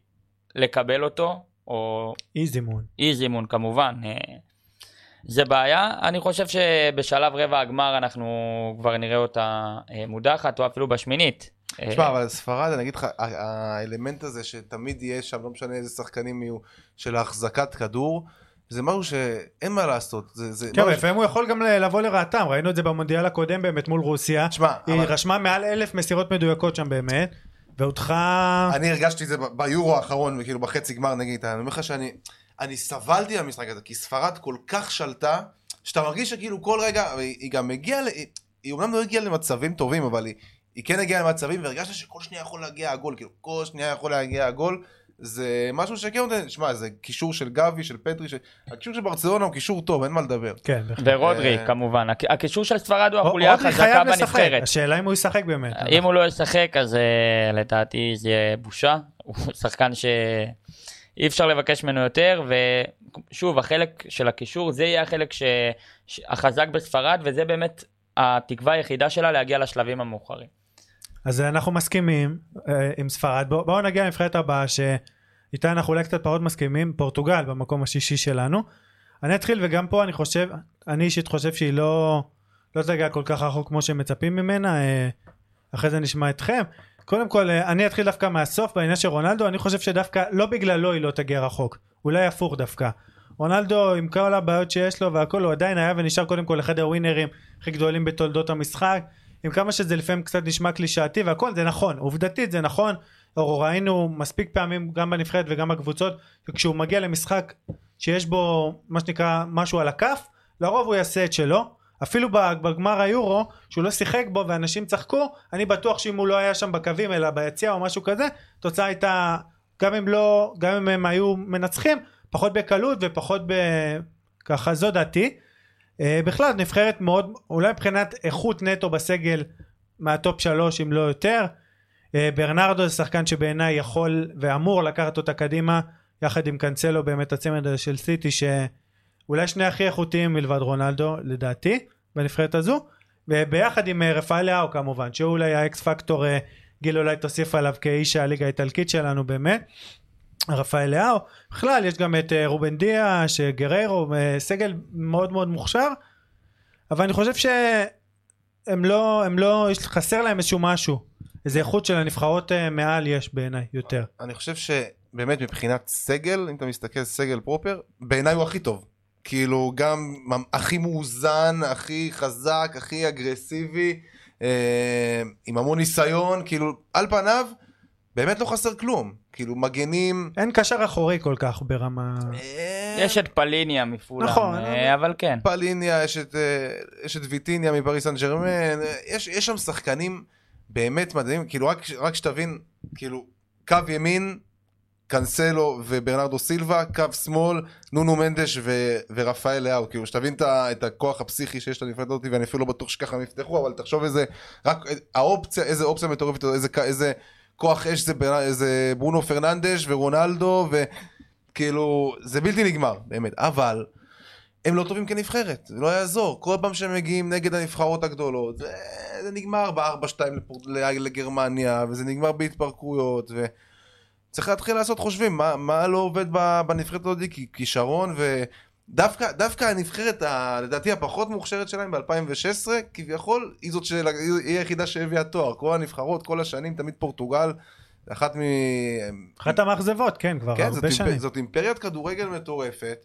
לקבל אותו, או אי זימון. אי זימון כמובן. זה בעיה, אני חושב שבשלב רבע הגמר אנחנו כבר נראה אותה מודחת, או אפילו בשמינית. תשמע, אבל ספרד, אני אגיד לך, האלמנט הזה שתמיד יהיה שם, לא משנה איזה שחקנים יהיו, של החזקת כדור, זה משהו שאין מה לעשות. זה, זה כן, לפעמים הוא יכול גם לבוא לרעתם, ראינו את זה במונדיאל הקודם באמת מול רוסיה. תשמע, היא אבל- רשמה מעל אלף מסירות מדויקות שם באמת, והודחה... אני הרגשתי את זה ב- ביורו האחרון, כאילו בחצי גמר נגיד, אני אומר לך שאני אני סבלתי מהמשחק הזה, כי ספרד כל כך שלטה, שאתה מרגיש שכאילו כל רגע, היא היא גם הגיעה, ל- היא- היא אומנם לא הגיעה למצבים טובים, אבל היא, היא כן הגיעה למצבים, והרגשת שכל שנייה יכול להגיע הגול, כאילו כל שנייה יכול להגיע הגול, זה משהו שכן נותן, שמע, זה קישור של גבי, של פטרי, ש... הקישור של ברצלונה הוא קישור טוב, אין מה לדבר. כן. ורודרי אה, כמובן, הק- הקישור של ספרד הוא החוליה החזקה בנבחרת. השאלה אם הוא ישחק באמת. אם הוא לא ישחק אז אה, לדעתי זה יהיה בושה. הוא שחקן שאי אפשר לבקש ממנו יותר ושוב החלק של הקישור זה יהיה החלק ש... ש- החזק בספרד וזה באמת התקווה היחידה שלה להגיע לשלבים המאוחרים. אז אנחנו מסכימים אה, עם ספרד. בוא- בואו נגיע לנבחרת הבאה שאיתה אנחנו אולי קצת פחות מסכימים, פורטוגל במקום השישי שלנו. אני אתחיל וגם פה אני חושב, אני אישית חושב שהיא לא, לא תגיע כל כך רחוק כמו שמצפים ממנה, אה, אחרי זה נשמע אתכם. קודם כל אה, אני אתחיל דווקא מהסוף בעניין של רונלדו, אני חושב שדווקא לא בגללו היא לא תגיע רחוק, אולי הפוך דווקא. רונלדו עם כל הבעיות שיש לו והכל הוא עדיין היה ונשאר קודם כל אחד הווינרים הכי גדולים בתולדות המשחק עם כמה שזה לפעמים קצת נשמע קלישאתי והכל זה נכון עובדתית זה נכון. או ראינו מספיק פעמים גם בנבחרת וגם בקבוצות כשהוא מגיע למשחק שיש בו מה שנקרא משהו על הכף לרוב הוא יעשה את שלו. אפילו בגמר היורו שהוא לא שיחק בו ואנשים צחקו אני בטוח שאם הוא לא היה שם בקווים אלא ביציע או משהו כזה התוצאה הייתה גם אם לא גם אם הם היו מנצחים פחות בקלות ופחות ב... ככה זו דעתי בכלל נבחרת מאוד אולי מבחינת איכות נטו בסגל מהטופ שלוש אם לא יותר. אה, ברנרדו זה שחקן שבעיניי יכול ואמור לקחת אותה קדימה יחד עם קאנסלו באמת הצמד הזה של סיטי שאולי שני הכי איכותיים מלבד רונלדו לדעתי בנבחרת הזו. וביחד עם אה, רפאל לאו כמובן שהוא אולי האקס פקטור אה, גיל אולי תוסיף עליו כאיש הליגה האיטלקית שלנו באמת רפאל לאו בכלל יש גם את אה, רובן דיה שגררו אה, סגל מאוד מאוד מוכשר אבל אני חושב שהם לא הם לא חסר להם איזשהו משהו. איזה איכות של הנבחרות אה, מעל יש בעיניי יותר. אני חושב שבאמת מבחינת סגל, אם אתה מסתכל סגל פרופר, בעיניי הוא הכי טוב. כאילו גם הכי מאוזן, הכי חזק, הכי אגרסיבי, אה, עם המון ניסיון, כאילו על פניו באמת לא חסר כלום. כאילו מגנים... אין קשר אחורי כל כך ברמה אה, יש את פליניה מפולה, נכון, אבל כן. פליניה, יש את, אה, יש את ויטיניה מפריס סן ג'רמן, אה, יש, יש שם שחקנים באמת מדהימים, כאילו רק, רק שתבין, כאילו קו ימין, קנסלו וברנרדו סילבה, קו שמאל, נונו מנדש ו, ורפאל לאהו, כאילו שתבין את, את הכוח הפסיכי שיש לנבחרת הזאת, ואני אפילו לא בטוח שככה הם יפתחו, אבל תחשוב איזה, רק האופציה, איזה אופציה מטורפת, איזה, איזה כוח אש זה, בר- זה ברונו פרננדש ורונלדו, וכאילו, זה בלתי נגמר, באמת, אבל... הם לא טובים כנבחרת, זה לא יעזור. כל פעם שהם מגיעים נגד הנבחרות הגדולות, זה, זה נגמר ב-4-2 לפור... לגרמניה, וזה נגמר בהתפרקויות, וצריך להתחיל לעשות חושבים, מה, מה לא עובד בנבחרת הזאת, כי כישרון, ודווקא דווקא הנבחרת, ה, לדעתי, הפחות מוכשרת שלהם ב-2016, כביכול, היא זאת של... היא היחידה שהביאה תואר. כל הנבחרות, כל השנים, תמיד פורטוגל, אחת מ... אחת המאכזבות כן כבר כן, זאת, הרבה שנים אימפ... זאת אימפריית כדורגל מטורפת,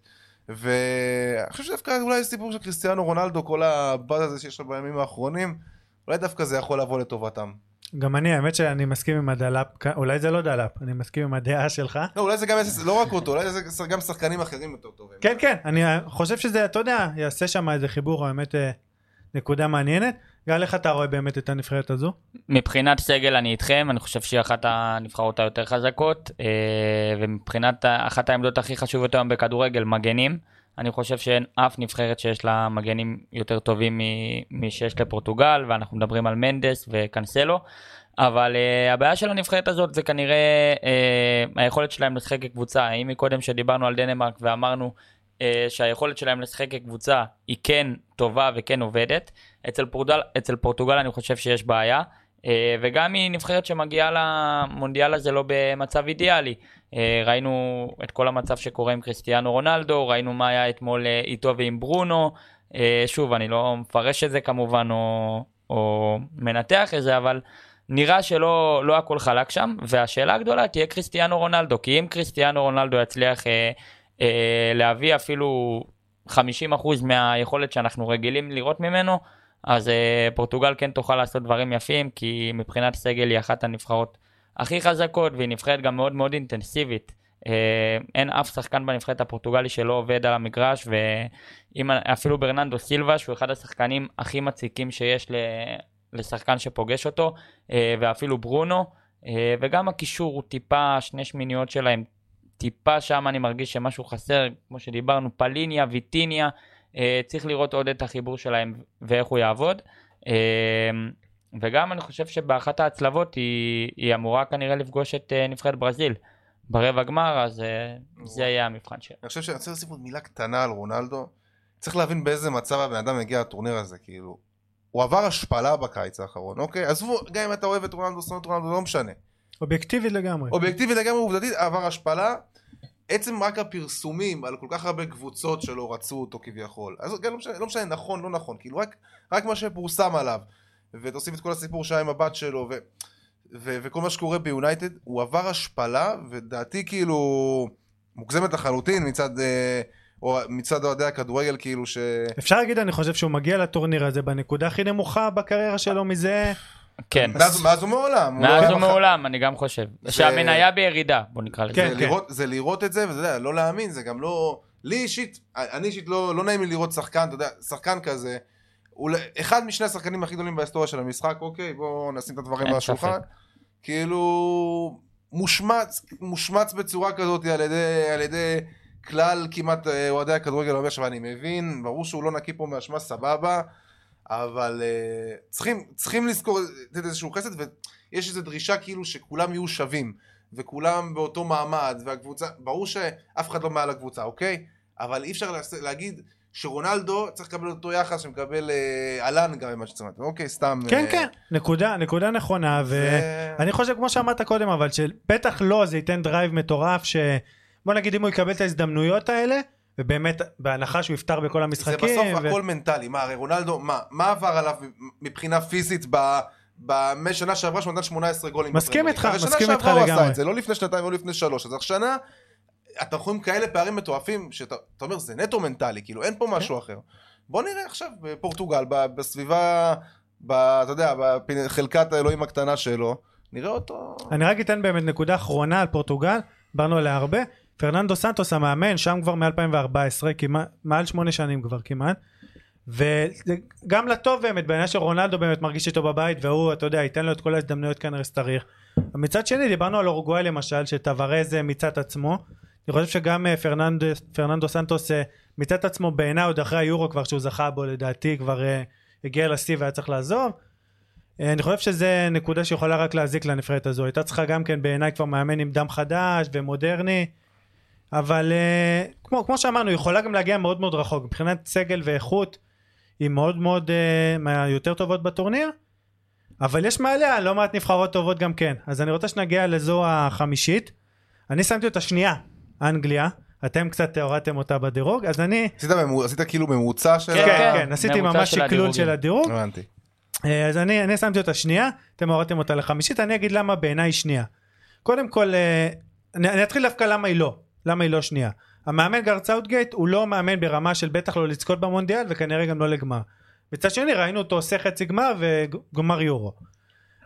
ואני חושב שדווקא אולי סיפור של קריסטיאנו רונלדו, כל הבאז הזה שיש לו בימים האחרונים, אולי דווקא זה יכול לבוא לטובתם. גם אני האמת שאני מסכים עם הדלאפ אולי זה לא דלאפ אני מסכים עם הדעה שלך לא, אולי זה גם, יעשה- לא רק אותו, אולי זה גם שחקנים אחרים יותר טובים. כן כן אני חושב שזה אתה יודע יעשה שם איזה חיבור האמת אה, נקודה מעניינת גל איך אתה רואה באמת את הנבחרת הזו מבחינת סגל אני איתכם, אני חושב שהיא אחת הנבחרות היותר חזקות, אה, ומבחינת אחת העמדות הכי חשובות היום בכדורגל, מגנים. אני חושב שאין אף נבחרת שיש לה מגנים יותר טובים מ- משש לפורטוגל, ואנחנו מדברים על מנדס וקנסלו. אבל uh, הבעיה של הנבחרת הזאת זה כנראה uh, היכולת שלהם לשחק כקבוצה. אם מקודם שדיברנו על דנמרק ואמרנו uh, שהיכולת שלהם לשחק כקבוצה היא כן טובה וכן עובדת, אצל פורטוגל, אצל פורטוגל אני חושב שיש בעיה. אה, וגם היא נבחרת שמגיעה למונדיאל הזה לא במצב אידיאלי. אה, ראינו את כל המצב שקורה עם קריסטיאנו רונלדו, ראינו מה היה אתמול אה, איתו ועם ברונו. שוב, אני לא מפרש את זה כמובן או, או מנתח את זה, אבל נראה שלא לא הכל חלק שם, והשאלה הגדולה תהיה קריסטיאנו רונלדו, כי אם קריסטיאנו רונלדו יצליח אה, אה, להביא אפילו 50% מהיכולת שאנחנו רגילים לראות ממנו, אז אה, פורטוגל כן תוכל לעשות דברים יפים, כי מבחינת סגל היא אחת הנבחרות הכי חזקות, והיא נבחרת גם מאוד מאוד אינטנסיבית. אה, אין אף שחקן בנבחרת הפורטוגלי שלא עובד על המגרש, ואפילו ברננדו סילבה, שהוא אחד השחקנים הכי מציקים שיש לשחקן שפוגש אותו, אה, ואפילו ברונו, אה, וגם הקישור הוא טיפה, שני שמיניות שלהם, טיפה שם אני מרגיש שמשהו חסר, כמו שדיברנו, פליניה, ויטיניה, צריך לראות עוד את החיבור שלהם ואיך הוא יעבוד. וגם אני חושב שבאחת ההצלבות היא, היא אמורה כנראה לפגוש את נבחרת ברזיל ברבע גמר, אז זה יהיה המבחן שלה. אני חושב שאני רוצה להוסיף עוד מילה קטנה על רונלדו. צריך להבין באיזה מצב הבן אדם מגיע לטורניר הזה, כאילו. הוא עבר השפלה בקיץ האחרון, אוקיי? עזבו, גם אם אתה אוהב את רונלדו, שונא את רונלדו, לא משנה. אובייקטיבית לגמרי. אובייקטיבית לגמרי, עובדתית, עבר השפלה. עצם רק הפרסומים על כל כך הרבה קבוצות שלא רצו אותו כביכול. אז גם לא משנה, לא משנה נכון, לא נכון, כאילו רק, רק מה שפורסם עליו. ותוסיף את כל הסיפור שהיה עם הבת שלו, ו, ו, וכל מה שקורה ביונייטד, הוא עבר השפלה, ודעתי כאילו מוגזמת לחלוטין מצד... אה, או מצד אוהדי הכדורגל כאילו ש... אפשר להגיד אני חושב שהוא מגיע לטורניר הזה בנקודה הכי נמוכה בקריירה שלו מזה... כן. מאז, מאז ומעולם. מאז לא ומעולם, אני גם חושב. שהמניה בירידה, בוא נקרא לזה. כן, זה, כן. לראות, זה לראות את זה, וזה יודע, לא להאמין, זה גם לא... לי אישית, אני אישית לא, לא נעים לי לראות שחקן, אתה יודע, שחקן כזה, הוא אחד משני השחקנים הכי גדולים בהיסטוריה של המשחק, אוקיי, בואו נשים את הדברים על השולחן. כאילו, מושמץ, מושמץ בצורה כזאת על ידי, על ידי כלל כמעט אה, אוהדי הכדורגל אומר עכשיו אני מבין, ברור שהוא לא נקי פה מאשמה סבבה, אבל אה, צריכים, צריכים לזכור, לתת איזשהו חסד, ויש איזו דרישה כאילו שכולם יהיו שווים, וכולם באותו מעמד, והקבוצה, ברור שאף אחד לא מעל הקבוצה, אוקיי? אבל אי אפשר להגיד שרונלדו צריך לקבל אותו יחס שמקבל אה, אהלן גם ממה שצריך, אוקיי, סתם... כן, אה, כן, נקודה, נקודה נכונה, ואני חושב כמו שאמרת קודם, אבל שבטח לא, זה ייתן דרייב מטורף, ש... בוא נגיד אם הוא יקבל את ההזדמנויות האלה, ובאמת בהנחה שהוא יפתר בכל המשחקים. זה בסוף ו... הכל מנטלי, מה הרי רונלדו, מה, מה עבר עליו מבחינה פיזית ב... בשנה שעברה שהוא נתן 18 גולים. מסכים איתך, מסכים איתך לגמרי. שנה שעברה הוא עשה את זה, לא לפני שנתיים ולא לפני שלוש, אז השנה, אתה רואים כאלה פערים מטורפים, שאתה אומר זה נטו מנטלי, כאילו אין פה כן. משהו אחר. בוא נראה עכשיו בפורטוגל, בסביבה, ב, אתה יודע, בחלקת האלוהים הקטנה שלו, נראה אותו. אני רק אתן באמת נקודה אחרונה על פורטוגל, דיברנו עליה הרבה. פרננדו סנטוס המאמן שם כבר מ-2014 כמעט מעל שמונה שנים כבר כמעט וגם לטוב באמת בעניין של רונלדו באמת מרגיש איתו בבית והוא אתה יודע ייתן לו את כל ההזדמנויות כנראה שצריך מצד שני דיברנו על אורוגוואי למשל שטוורז מצד עצמו. אני חושב שגם אה, פרננדו, פרננדו סנטוס אה, מצד עצמו בעיניי עוד אחרי היורו כבר שהוא זכה בו לדעתי כבר הגיע לשיא והיה צריך לעזוב. אני חושב שזה נקודה שיכולה רק להזיק לנבחרת הזו. הייתה צריכה גם כן בעיניי כבר מאמן עם דם חדש ומודרני אבל uh, כמו, כמו שאמרנו, היא יכולה גם להגיע מאוד מאוד רחוק. מבחינת סגל ואיכות, היא מאוד מאוד uh, מהיותר טובות בטורניר. אבל יש מעליה לא מעט נבחרות טובות גם כן. אז אני רוצה שנגיע לזו החמישית. אני שמתי אותה שנייה, אנגליה. אתם קצת הורדתם אותה בדירוג, אז אני... עשית, ממוצ... עשית כאילו ממוצע של כן, ה... כן, כן, עשיתי ממש שקלול של הדירוג. הבנתי. אה, אז אני, אני שמתי אותה שנייה, אתם הורדתם אותה לחמישית, אני אגיד למה בעיניי שנייה. קודם כל, אני, אני אתחיל דווקא למה היא לא. למה היא לא שנייה? המאמן גארד סאוטגייט הוא לא מאמן ברמה של בטח לא לזכות במונדיאל וכנראה גם לא לגמר. מצד שני ראינו אותו עושה חצי גמר וגמר יורו.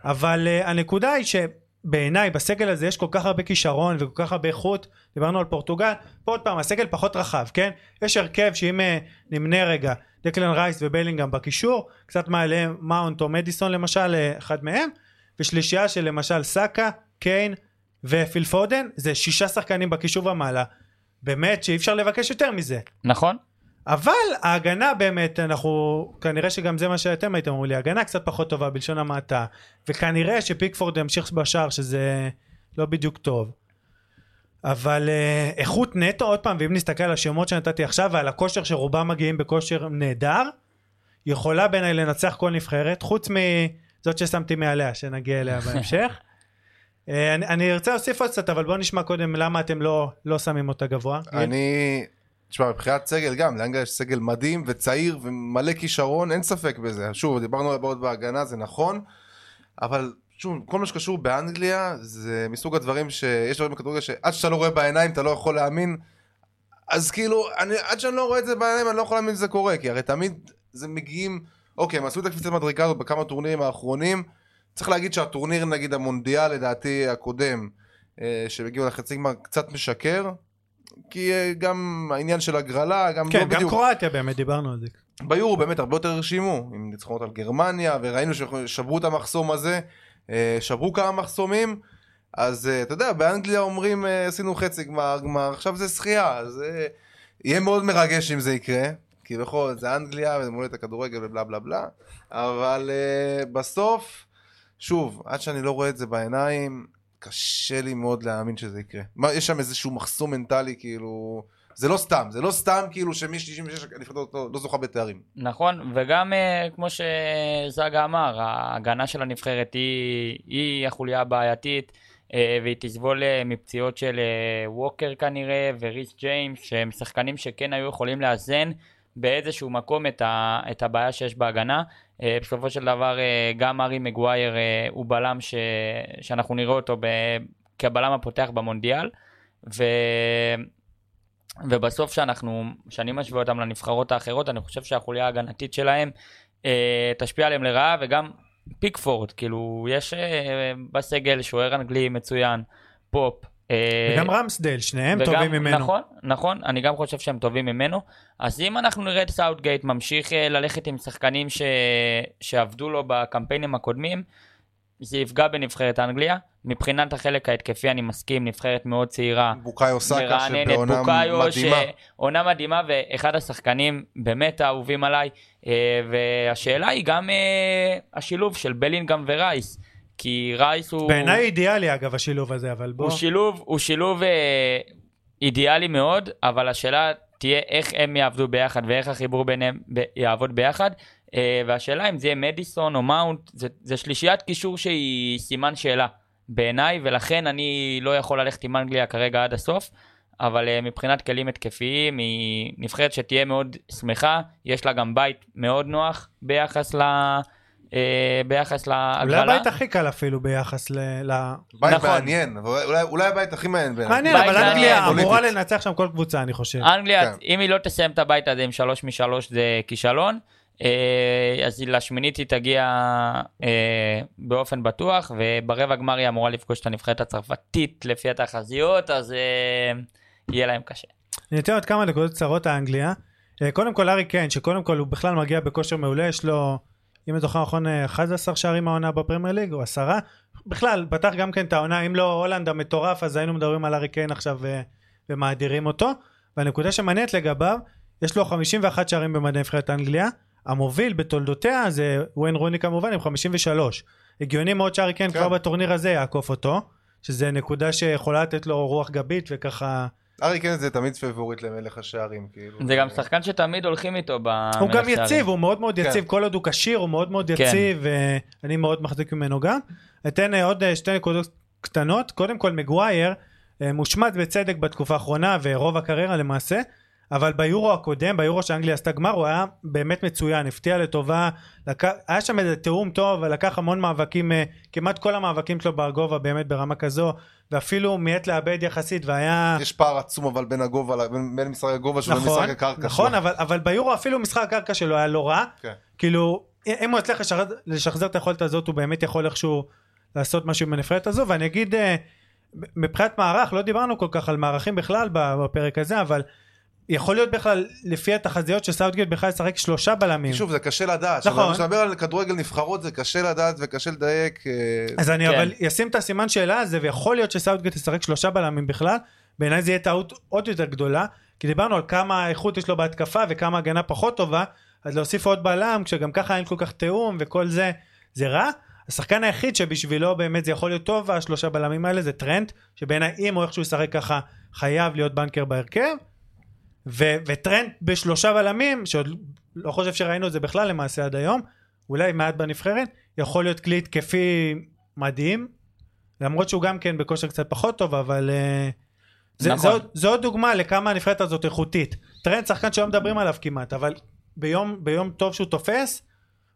אבל אה, הנקודה היא שבעיניי בסגל הזה יש כל כך הרבה כישרון וכל כך הרבה איכות דיברנו על פורטוגל פה עוד פעם הסגל פחות רחב כן יש הרכב שאם אה, נמנה רגע דקלן רייס ובלינגהם בקישור קצת מעליהם מאונט או מדיסון למשל אה, אחד מהם ושלישייה של למשל סאקה קיין ופיל פודן זה שישה שחקנים בקישור ומעלה באמת שאי אפשר לבקש יותר מזה. נכון. אבל ההגנה באמת אנחנו כנראה שגם זה מה שאתם הייתם אומרים לי הגנה קצת פחות טובה בלשון המעטה. וכנראה שפיקפורד ימשיך בשער שזה לא בדיוק טוב. אבל אה, איכות נטו עוד פעם ואם נסתכל על השמות שנתתי עכשיו ועל הכושר שרובם מגיעים בכושר נהדר יכולה בעיניי לנצח כל נבחרת חוץ מ... זאת ששמתי מעליה, שנגיע אליה בהמשך. אה, אני, אני ארצה להוסיף עוד קצת, אבל בואו נשמע קודם למה אתם לא, לא שמים אותה גבוה. אני... תשמע, מבחינת סגל גם, לאנגליה יש סגל מדהים וצעיר ומלא כישרון, אין ספק בזה. שוב, דיברנו על הבעיות בהגנה, זה נכון, אבל שוב, כל מה שקשור באנגליה זה מסוג הדברים שיש דברים בכדורגל שעד שאתה לא רואה בעיניים אתה לא יכול להאמין. אז כאילו, אני, עד שאני לא רואה את זה בעיניים אני לא יכול להאמין שזה קורה, כי הרי תמיד זה מגיעים, אוקיי, הם עשו את הקפיצת מדרגה הזאת בכמה טורנירים האחרונים. צריך להגיד שהטורניר נגיד המונדיאל לדעתי הקודם, אה, שהם הגיעו לחצי גמר קצת משקר, כי אה, גם העניין של הגרלה, גם כן, לא גם בדיוק. קרואטיה באמת, דיברנו על זה. ביורו באמת הרבה יותר הרשימו, עם ניצחונות על גרמניה, וראינו ששברו את המחסום הזה, אה, שברו כמה מחסומים, אז אתה יודע, באנגליה אומרים עשינו חצי גמר, גמר, עכשיו זה שחייה, אז יהיה מאוד מרגש אם זה יקרה, כי בכל זאת זה אנגליה וזה מולדת הכדורגל ובלה בלה בלה, אבל בסוף, שוב, עד שאני לא רואה את זה בעיניים, קשה לי מאוד להאמין שזה יקרה. מה, יש שם איזשהו מחסום מנטלי, כאילו... זה לא סתם, זה לא סתם כאילו שמ-66 הנבחרת לא, לא זוכה בתארים. נכון, וגם אה, כמו שזאגה אמר, ההגנה של הנבחרת היא, היא החוליה הבעייתית, אה, והיא תסבול אה, מפציעות של ווקר כנראה, וריס ג'יימס, שהם שחקנים שכן היו יכולים לאזן באיזשהו מקום את, ה, את הבעיה שיש בהגנה. אה, בסופו של דבר אה, גם ארי מגווייר אה, הוא בלם ש, שאנחנו נראה אותו ב, כבלם הפותח במונדיאל. ו... ובסוף שאנחנו, שאני משווה אותם לנבחרות האחרות, אני חושב שהחוליה ההגנתית שלהם תשפיע עליהם לרעה, וגם פיקפורד, כאילו, יש בסגל שוער אנגלי מצוין, פופ. אה, וגם רמסדייל, שניהם וגם- טובים ממנו. נכון, נכון, אני גם חושב שהם טובים ממנו. אז אם אנחנו נראה את סאוטגייט ממשיך אה, ללכת עם שחקנים ש... שעבדו לו בקמפיינים הקודמים, זה יפגע בנבחרת אנגליה. מבחינת החלק ההתקפי אני מסכים, נבחרת מאוד צעירה. בוקאיו סאקה שבעונה בוקאיו, מדהימה. שעונה מדהימה ואחד השחקנים באמת האהובים עליי. אה, והשאלה היא גם השילוב של בלינגהם ורייס. כי רייס הוא... בעיניי אידיאלי אגב השילוב הזה, אבל בוא. הוא שילוב, הוא שילוב אה, אידיאלי מאוד, אבל השאלה תהיה איך הם יעבדו ביחד ואיך החיבור ביניהם ב- יעבוד ביחד. אה, והשאלה אם זה יהיה מדיסון או מאונט, זה, זה שלישיית קישור שהיא סימן שאלה בעיניי, ולכן אני לא יכול ללכת עם אנגליה כרגע עד הסוף. אבל אה, מבחינת כלים התקפיים היא נבחרת שתהיה מאוד שמחה, יש לה גם בית מאוד נוח ביחס, ל, אה, ביחס אולי להגרלה. הבית הכי קל אפילו ביחס ל... ל- בית נכון. מעניין, אולי, אולי הבית הכי מעניין בעיניי. מעניין, אבל. אנגליה אמורה. לנצח שם כל קבוצה, אני חושב. אנגליה, כן. אם היא לא תסיים את הבית הזה עם שלוש משלוש זה כישלון. אה, אז לשמינית היא תגיע אה, באופן בטוח, וברבע גמר היא אמורה לפגוש את הנבחרת הצרפתית לפי התחזיות, אז יהיה להם קשה. אני אתן עוד כמה נקודות קצרות האנגליה. קודם כל ארי קיין, שקודם כל הוא בכלל מגיע בכושר מעולה, יש לו, אם אני זוכר נכון, אה, 11 שערים העונה בפרמייר ליג, או עשרה. בכלל, פתח גם כן את העונה, אם לא הולנד המטורף, אז היינו מדברים על ארי קיין עכשיו אה, ומאדירים אותו. והנקודה שמעניינת לגביו, יש לו 51 שערים במדעי נבחרת אנגליה, המוביל בתולדותיה זה וויין רוני כמובן עם 53. הגיוני מאוד שארי קיין כן. כבר בטורניר הזה יעקוף אותו, שזה נקודה שיכולה לתת לו רוח גבית וככה... הארי קיין זה תמיד פייבוריט למלך השערים, כאילו. זה גם שחקן שתמיד הולכים איתו במלך הוא גם. יציב, הוא מאוד מאוד כן. יציב, כל עוד הוא כשיר הוא מאוד מאוד כן. יציב, ואני מאוד מחזיק ממנו גם. אתן אה, עוד אה, שתי נקודות קטנות, קודם כל מגווייר אה, מושמט בצדק בתקופה האחרונה ורוב הקריירה למעשה, אבל ביורו הקודם, ביורו שאנגליה עשתה גמר, הוא היה באמת מצוין, הפתיע לטובה, לק... היה שם איזה תיאום טוב, ולקח המון מאבקים, אה, כמעט כל המאבקים שלו בגובה באמת ברמה כזו, ואפילו מיעט לאבד יחסית, והיה... יש פער עצום אבל בין הגובה, בין, בין משחק הגובה שלו נכון, למשחק הקרקע נכון, שלו. אבל, אבל ביורו אפילו משחק הקרקע שלו היה לא רע. כן. כאילו, אם הוא יצליח לשחזר, לשחזר את היכולת הזאת, הוא באמת יכול איכשהו לעשות משהו עם הנבחרת הזו, ואני אגיד, אה, מבחינת מערך, לא דיברנו כל כך על מערכים בכלל בפרק הזה, אבל יכול להיות בכלל, לפי התחזיות שסאוטגייט בכלל ישחק שלושה בלמים. שוב, זה קשה לדעת. נכון. כשאתה מדבר על כדורגל נבחרות זה קשה לדעת וקשה לדייק. אה, אז אני כן. אבל אשים את הסימן שאלה הזה, ויכול להיות שסאוטגייט ישחק שלושה בלמים בכלל, בעיניי זה יהיה טעות עוד יותר גדולה, כי דיברנו על כמה איכות יש לו בהתקפה וכמה הגנה פחות טובה, אז להוסיף עוד בלם, כשגם ככה אין כל כך תיאום וכל זה, זה רע. השחקן היחיד שבשבילו באמת זה יכול להיות טוב, השלושה בלמים האלה, זה טרנט, שבעיניי אם הוא איכשהו ישחק ככה, חייב להיות בנקר בהרכב. ו- וטרנט בשלושה בלמים, שעוד לא חושב שראינו את זה בכלל למעשה עד היום, אולי מעט בנבחרת, יכול להיות כלי התקפי מדהים, למרות שהוא גם כן בכושר קצת פחות טוב, אבל אה, זה, נכון. זה עוד דוגמה לכמה הנבחרת הזאת איכותית. טרנד שחקן שלא מדברים עליו כמעט, אבל ביום, ביום טוב שהוא תופס,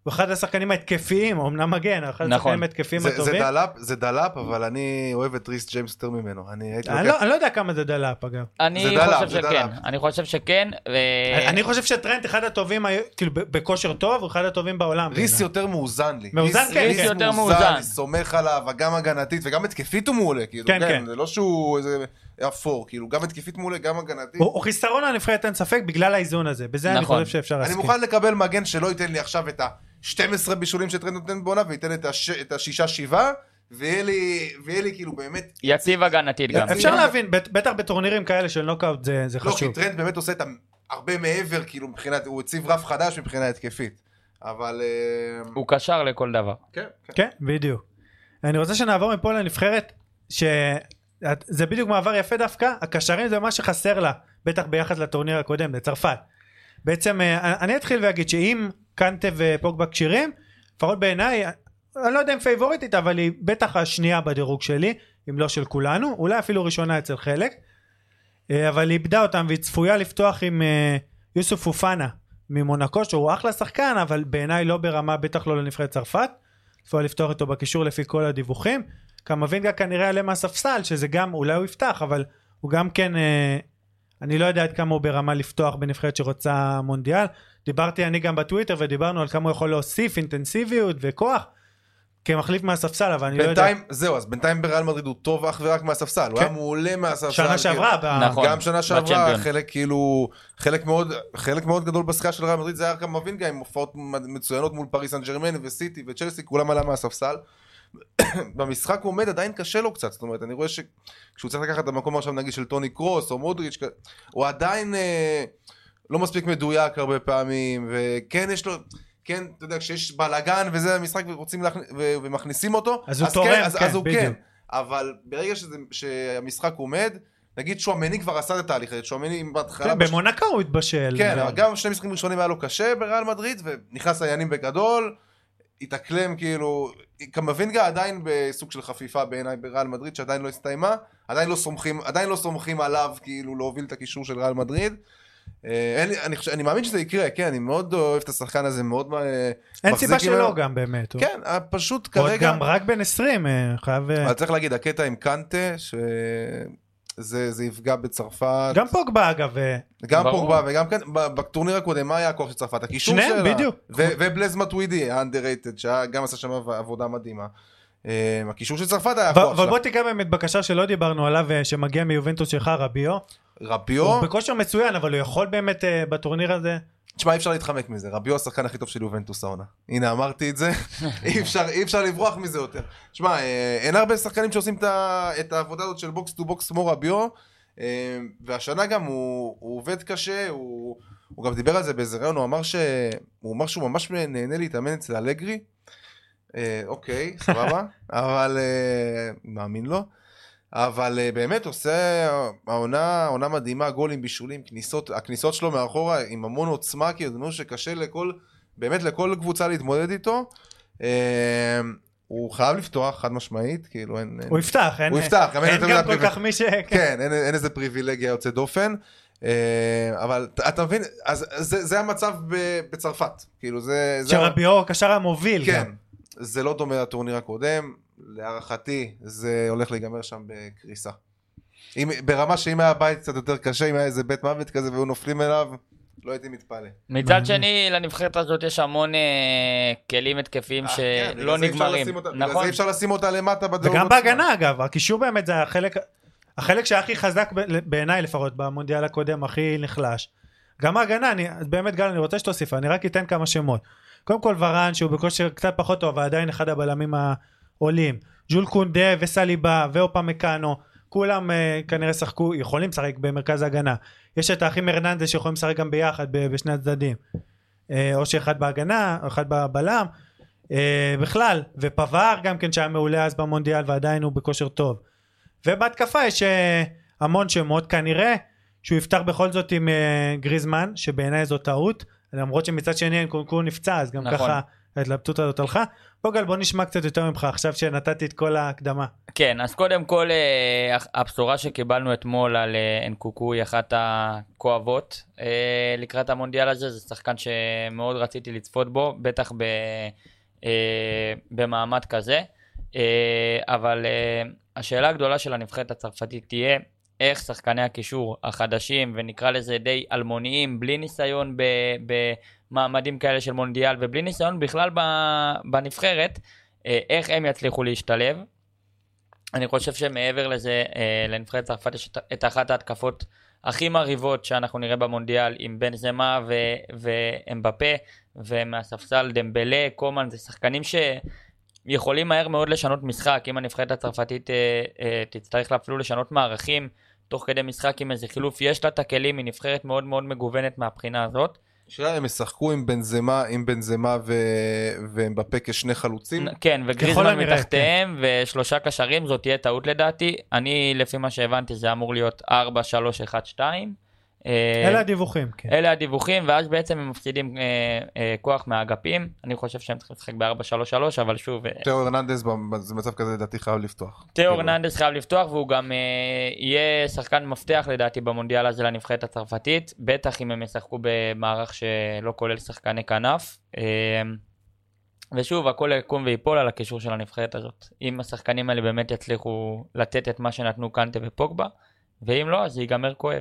הוא אחד השחקנים ההתקפיים, אמנם מגן, אבל אחד נכון. השחקנים ההתקפיים זה, זה הטובים. דלאפ, זה דלאפ, אבל אני אוהב את ריס ג'יימס יותר ממנו. אני הייתי אני לוקח... לא, אני לא יודע כמה זה דלאפ אגב. אני זה דלאפ, חושב זה שכן, דלאפ. אני חושב שכן, ו... אני חושב שטרנט אחד הטובים, כאילו בכושר טוב, הוא אחד הטובים בעולם. ריס. יותר מאוזן לי. מאוזן, ריס- כן, ריס כן. יותר מאוזן. אני סומך עליו, גם הגנתית וגם התקפית הוא מעולה, כאילו, כן, כן, כן. זה לא שהוא איזה אפור, כאילו, גם התקפית מעולה, גם הגנתית. הוא חיסרון לנבחרת אין ספק בגלל האיזון הזה, בזה אני נכון. חושב שאפשר אני להסכים. מוכן לקבל מגן שלא ייתן לי עכשיו את ה-12 בישולים שטרנד נותן בעונה, וייתן את הש- את השישה שבעה, ויהיה לי, ויהיה לי כאילו באמת... יציב הגנתית גם. אפשר להבין, בט- בטח בטורנירים כאלה של נוקאוט זה זה לא, כי חשוב. טרנד באמת עושה את הרבה מעבר, כאילו, מבחינת, הוא הציב רף חדש מבחינה התקפית. אבל... אה, הוא קשר לכל דבר. כן, כן. כן, בדיוק. אני רוצה שנעבור מפה לנבחרת, שזה בדיוק מעבר יפה דווקא, הקשרים זה מה שחסר לה, בטח ביחס לטורניר הקודם, לצרפת. בעצם אה, אני אתחיל ואגיד שאם קנטה ופוגבה כשירים, לפחות בעיניי, אני לא יודע אם פייבוריטית, אבל היא בטח השנייה בדירוג שלי, אם לא של כולנו, אולי אפילו ראשונה אצל חלק. אה, אבל היא איבדה אותם והיא צפויה לפתוח עם אה, יוסוף אופנה ממונקו שהוא אחלה שחקן אבל בעיניי לא ברמה בטח לא לנבחרת צרפת. צפויה לפתוח איתו בקישור לפי כל הדיווחים. קמבינגה כנראה יעלה מהספסל שזה גם אולי הוא יפתח אבל הוא גם כן אה, אני לא יודע עד כמה הוא ברמה לפתוח בנבחרת שרוצה מונדיאל. דיברתי אני גם בטוויטר ודיברנו על כמה הוא יכול להוסיף אינטנסיביות וכוח כמחליף מהספסל אבל אני לא יודע. בינתיים, זהו, אז בינתיים בריאל מדריד הוא טוב אך ורק מהספסל, הוא כן. היה מעולה מהספסל. שנה כאילו. שעברה. נכון. גם שנה שעברה. חלק כאילו, חלק מאוד, חלק מאוד גדול בשחייה של ריאל מדריד זה היה גם מווינגה עם הופעות מצוינות מול פריס סן ג'רמן וסיטי וצ'לסי, כולם עלה מהספסל. במשחק הוא עומד עדיין קשה לו קצת, זאת אומרת, אני רואה שכשהוא צריך לקחת את המקום עכשיו נגיד של טוני קרוס או מודריץ', הוא עדיין אה, לא מספיק מדויק הרבה פעמים, וכן יש לו... כן, אתה יודע, כשיש בלאגן וזה המשחק ורוצים להכניס, ו- ומכניסים אותו, אז הוא כן, תורם, אז, כן, אז הוא בדיוק. כן, אבל ברגע שזה, שהמשחק עומד, נגיד שועמני כבר עשה את התהליך הזה, שועמני בהתחלה, כן, במונקו הוא התבשל. כן, ו- אבל גם שני משחקים ראשונים היה לו קשה בריאל מדריד, ונכנס לעניינים בגדול, התאקלם כאילו, קמבינגה עדיין בסוג של חפיפה בעיניי בריאל מדריד, שעדיין לא הסתיימה, עדיין לא סומכים, עדיין לא סומכים עליו כאילו להוביל את הקישור של ריאל מדריד. אה, אין אני, חושב, אני מאמין שזה יקרה, כן, אני מאוד אוהב את השחקן הזה, מאוד אה, אין סיבה ממנו. שלא גם באמת. הוא- כן, אה, פשוט הוא עוד כרגע... גם רק בן 20, אה, חייב... אבל צריך להגיד, הקטע עם קנטה, שזה זה יפגע בצרפת. גם פוגבה אגב, גם ברור. פוגבה וגם כן, בטורניר הקודם, מה היה הכוח של צרפת? הקישור שניהם, שלה. בדיוק. ו- ובלז מטווידי, ה-underrated, שגם עשה שם עבודה מדהימה. הקישור של צרפת היה אבל הכוח אבל שלה. בוא תיגע באמת בקשר שלא דיברנו עליו, שמגיע מיובנטוס שלך, רביו. רביו, הוא בכושר מצוין, אבל הוא יכול באמת אה, בטורניר הזה. תשמע, אי אפשר להתחמק מזה, רביו השחקן הכי טוב של יובנטוס העונה. הנה, אמרתי את זה, אי אפשר, אי אפשר לברוח מזה יותר. תשמע, אה, אין הרבה שחקנים שעושים את ה- את העבודה הזאת של box to box כמו רביו, אה, והשנה גם הוא, הוא עובד קשה, הוא, הוא גם דיבר על זה באיזה ראיון, הוא אמר, ש... הוא אמר שהוא ממש נהנה להתאמן אצל אלגרי. אה, אוקיי, סבבה, אבל אה, מאמין לו. אבל אה, באמת עושה העונה, עונה מדהימה, גולים, בישולים, כניסות, הכניסות שלו מאחורה עם המון עוצמה, כאילו זה משהו שקשה לכל, באמת לכל קבוצה להתמודד איתו. אה, הוא חייב לפתוח חד משמעית, כאילו אין... אין- הוא יפתח, אין הוא יפתח, אין אין גם כל כך מי ש... כן. כן, אין, אין איזה פריבילגיה יוצאת דופן. אה, אבל אתה- מבין, אז זה, זה המצב בצרפת, כאילו זה... שרביו הקשר המוביל. כן, גם. זה לא דומה לטורניר הקודם, להערכתי זה הולך להיגמר שם בקריסה. אם, ברמה שאם היה בית קצת יותר קשה, אם היה איזה בית מוות כזה והיו נופלים אליו, לא הייתי מתפלא. מצד. שני, לנבחרת הזאת יש המון אה, כלים התקפים אה, כן, בגלל שלא זה אפשר נגמרים. אותה- בגלל נכון? זה אי אפשר לשים אותה למטה בדירוג וגם. בהגנה אגב, הקישור באמת זה החלק, החלק שהכי חזק בעיניי לפחות במונדיאל הקודם, הכי נחלש. גם ההגנה, אני, באמת גל, אני רוצה שתוסיף, אני רק אתן כמה שמות. קודם כל ורן, שהוא בכושר קצת פחות טוב, אבל עדיין אחד הבלמים העולים. ג'ול קונדה וסליבה ואופה מקאנו, כולם uh, כנראה שחקו, יכולים לשחק במרכז ההגנה. יש את האחים הרננדס שיכולים לשחק גם ביחד בשני הצדדים. Uh, או שאחד בהגנה, או אחד בבלם. Uh, בכלל, ופבר גם כן שהיה מעולה אז במונדיאל ועדיין הוא בכושר טוב. ובהתקפה יש uh, המון שמות, כנראה שהוא יפתח בכל זאת עם uh, גריזמן, שבעיניי זו טעות, למרות שמצד שני אנקונקו נפצע, אז גם נכון. ככה ההתלבטות הזאת הלכה. פוגל בוא נשמע קצת יותר ממך עכשיו שנתתי את כל ההקדמה. כן, אז קודם כל אה, הבשורה שקיבלנו אתמול על אה, אנקוקו היא אחת הכואבות אה, לקראת המונדיאל הזה, זה שחקן שמאוד רציתי לצפות בו, בטח ב, במעמד כזה, אבל השאלה הגדולה של הנבחרת הצרפתית תהיה איך שחקני הקישור החדשים, ונקרא לזה די אלמוניים, בלי ניסיון במעמדים כאלה של מונדיאל, ובלי ניסיון בכלל בנבחרת, איך הם יצליחו להשתלב. אני חושב שמעבר לזה, אה, לנבחרת צרפת יש את אחת ההתקפות הכי מרהיבות שאנחנו נראה במונדיאל עם בן זמה ואמבפה, ומהספסל דמבלה, קומן, זה שחקנים שיכולים מהר מאוד לשנות משחק, אם הנבחרת הצרפתית אה, אה, תצטרך אפילו לשנות מערכים תוך כדי משחק עם איזה חילוף, יש לה את הכלים, היא נבחרת מאוד מאוד מגוונת מהבחינה הזאת. השאלה הם ישחקו עם בנזמה, עם בנזמה ו... ומבפה כשני חלוצים? כן, וגריזמן מתחתיהם כן. ושלושה קשרים, זאת תהיה טעות לדעתי. אני, לפי מה שהבנתי, זה אמור להיות 4, 3, 1, 2. אה, אלה הדיווחים, כן. אלה הדיווחים, ואז בעצם הם מפסידים אה, אה, כוח מהאגפים. אני חושב שהם צריכים לשחק ב-4-3-3, אבל שוב... אה, תיאור הרננדס במצב כזה לדעתי חייב לפתוח. תיאור כאילו. הרננדס חייב לפתוח, והוא גם אה, יהיה שחקן מפתח לדעתי במונדיאל הזה לנבחרת הצרפתית, בטח אם הם ישחקו במערך שלא כולל שחקני כנף. אה, ושוב, הכל יקום ויפול על הקישור של הנבחרת הזאת. אם השחקנים האלה באמת יצליחו לתת את מה שנתנו קנטה ופוגבה, ואם לא, אז זה ייגמר כואב.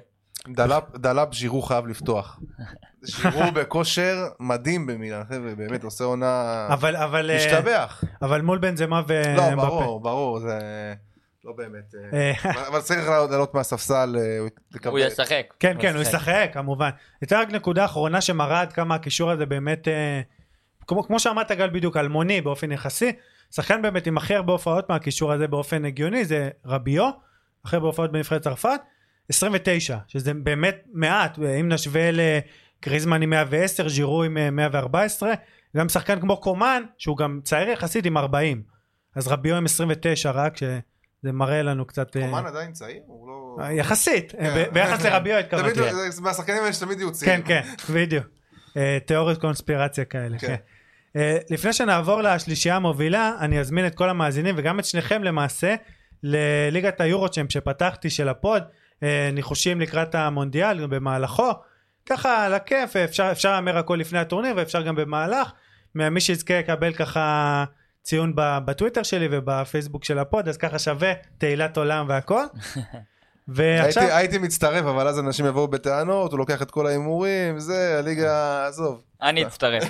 דלאפ ז'ירו חייב לפתוח. ז'ירו בכושר מדהים במילן, חבר'ה, באמת עושה עונה... אבל, אבל... אה, משתבח. אבל מול בן זמה ו... לא, ברור, ברור, זה... לא באמת. אה, אה. אבל צריך לעלות מהספסל. הוא ישחק. כן, כן, הוא ישחק, כמובן. הייתה רק נקודה אחרונה שמראה עד כמה הקישור הזה באמת, כמו שאמרת גל בדיוק, אלמוני באופן יחסי. שחקן באמת עם הכי הרבה הופעות מהקישור הזה באופן הגיוני זה רביו, הכי הרבה הופעות בנבחרת צרפת. 29, שזה באמת מעט, אם נשווה לקריזמן עם 110, ז'ירו עם 114, גם שחקן כמו קומן, שהוא גם צעיר יחסית עם 40, אז רביו עם 29 רק, שזה מראה לנו קצת... אה, קומן עדיין צעיר? הוא לא... אה, יחסית, כן. ביחס לרביו התכוונתי. מהשחקנים האלה שתמיד יהיו צעירים. כן, כן, בדיוק. אה, תיאוריות קונספירציה כאלה, כן. לפני שנעבור לשלישייה המובילה, אני אזמין את כל המאזינים וגם את שניכם למעשה לליגת היורו-צ'מפ שפתחתי של הפוד. אה, ניחושים לקראת המונדיאל במהלכו ככה על הכיף אפשר אפשר להמר הכל לפני הטורניר ואפשר גם במהלך מי שיזכה יקבל ככה ציון בטוויטר שלי ובפייסבוק של ה pod אז ככה שווה תהילת עולם והכל. ועכשיו... הייתי, הייתי מצטרף אבל אז אנשים יבואו בטענות הוא לוקח את כל ההימורים זה הליגה עזוב. אני אצטרף.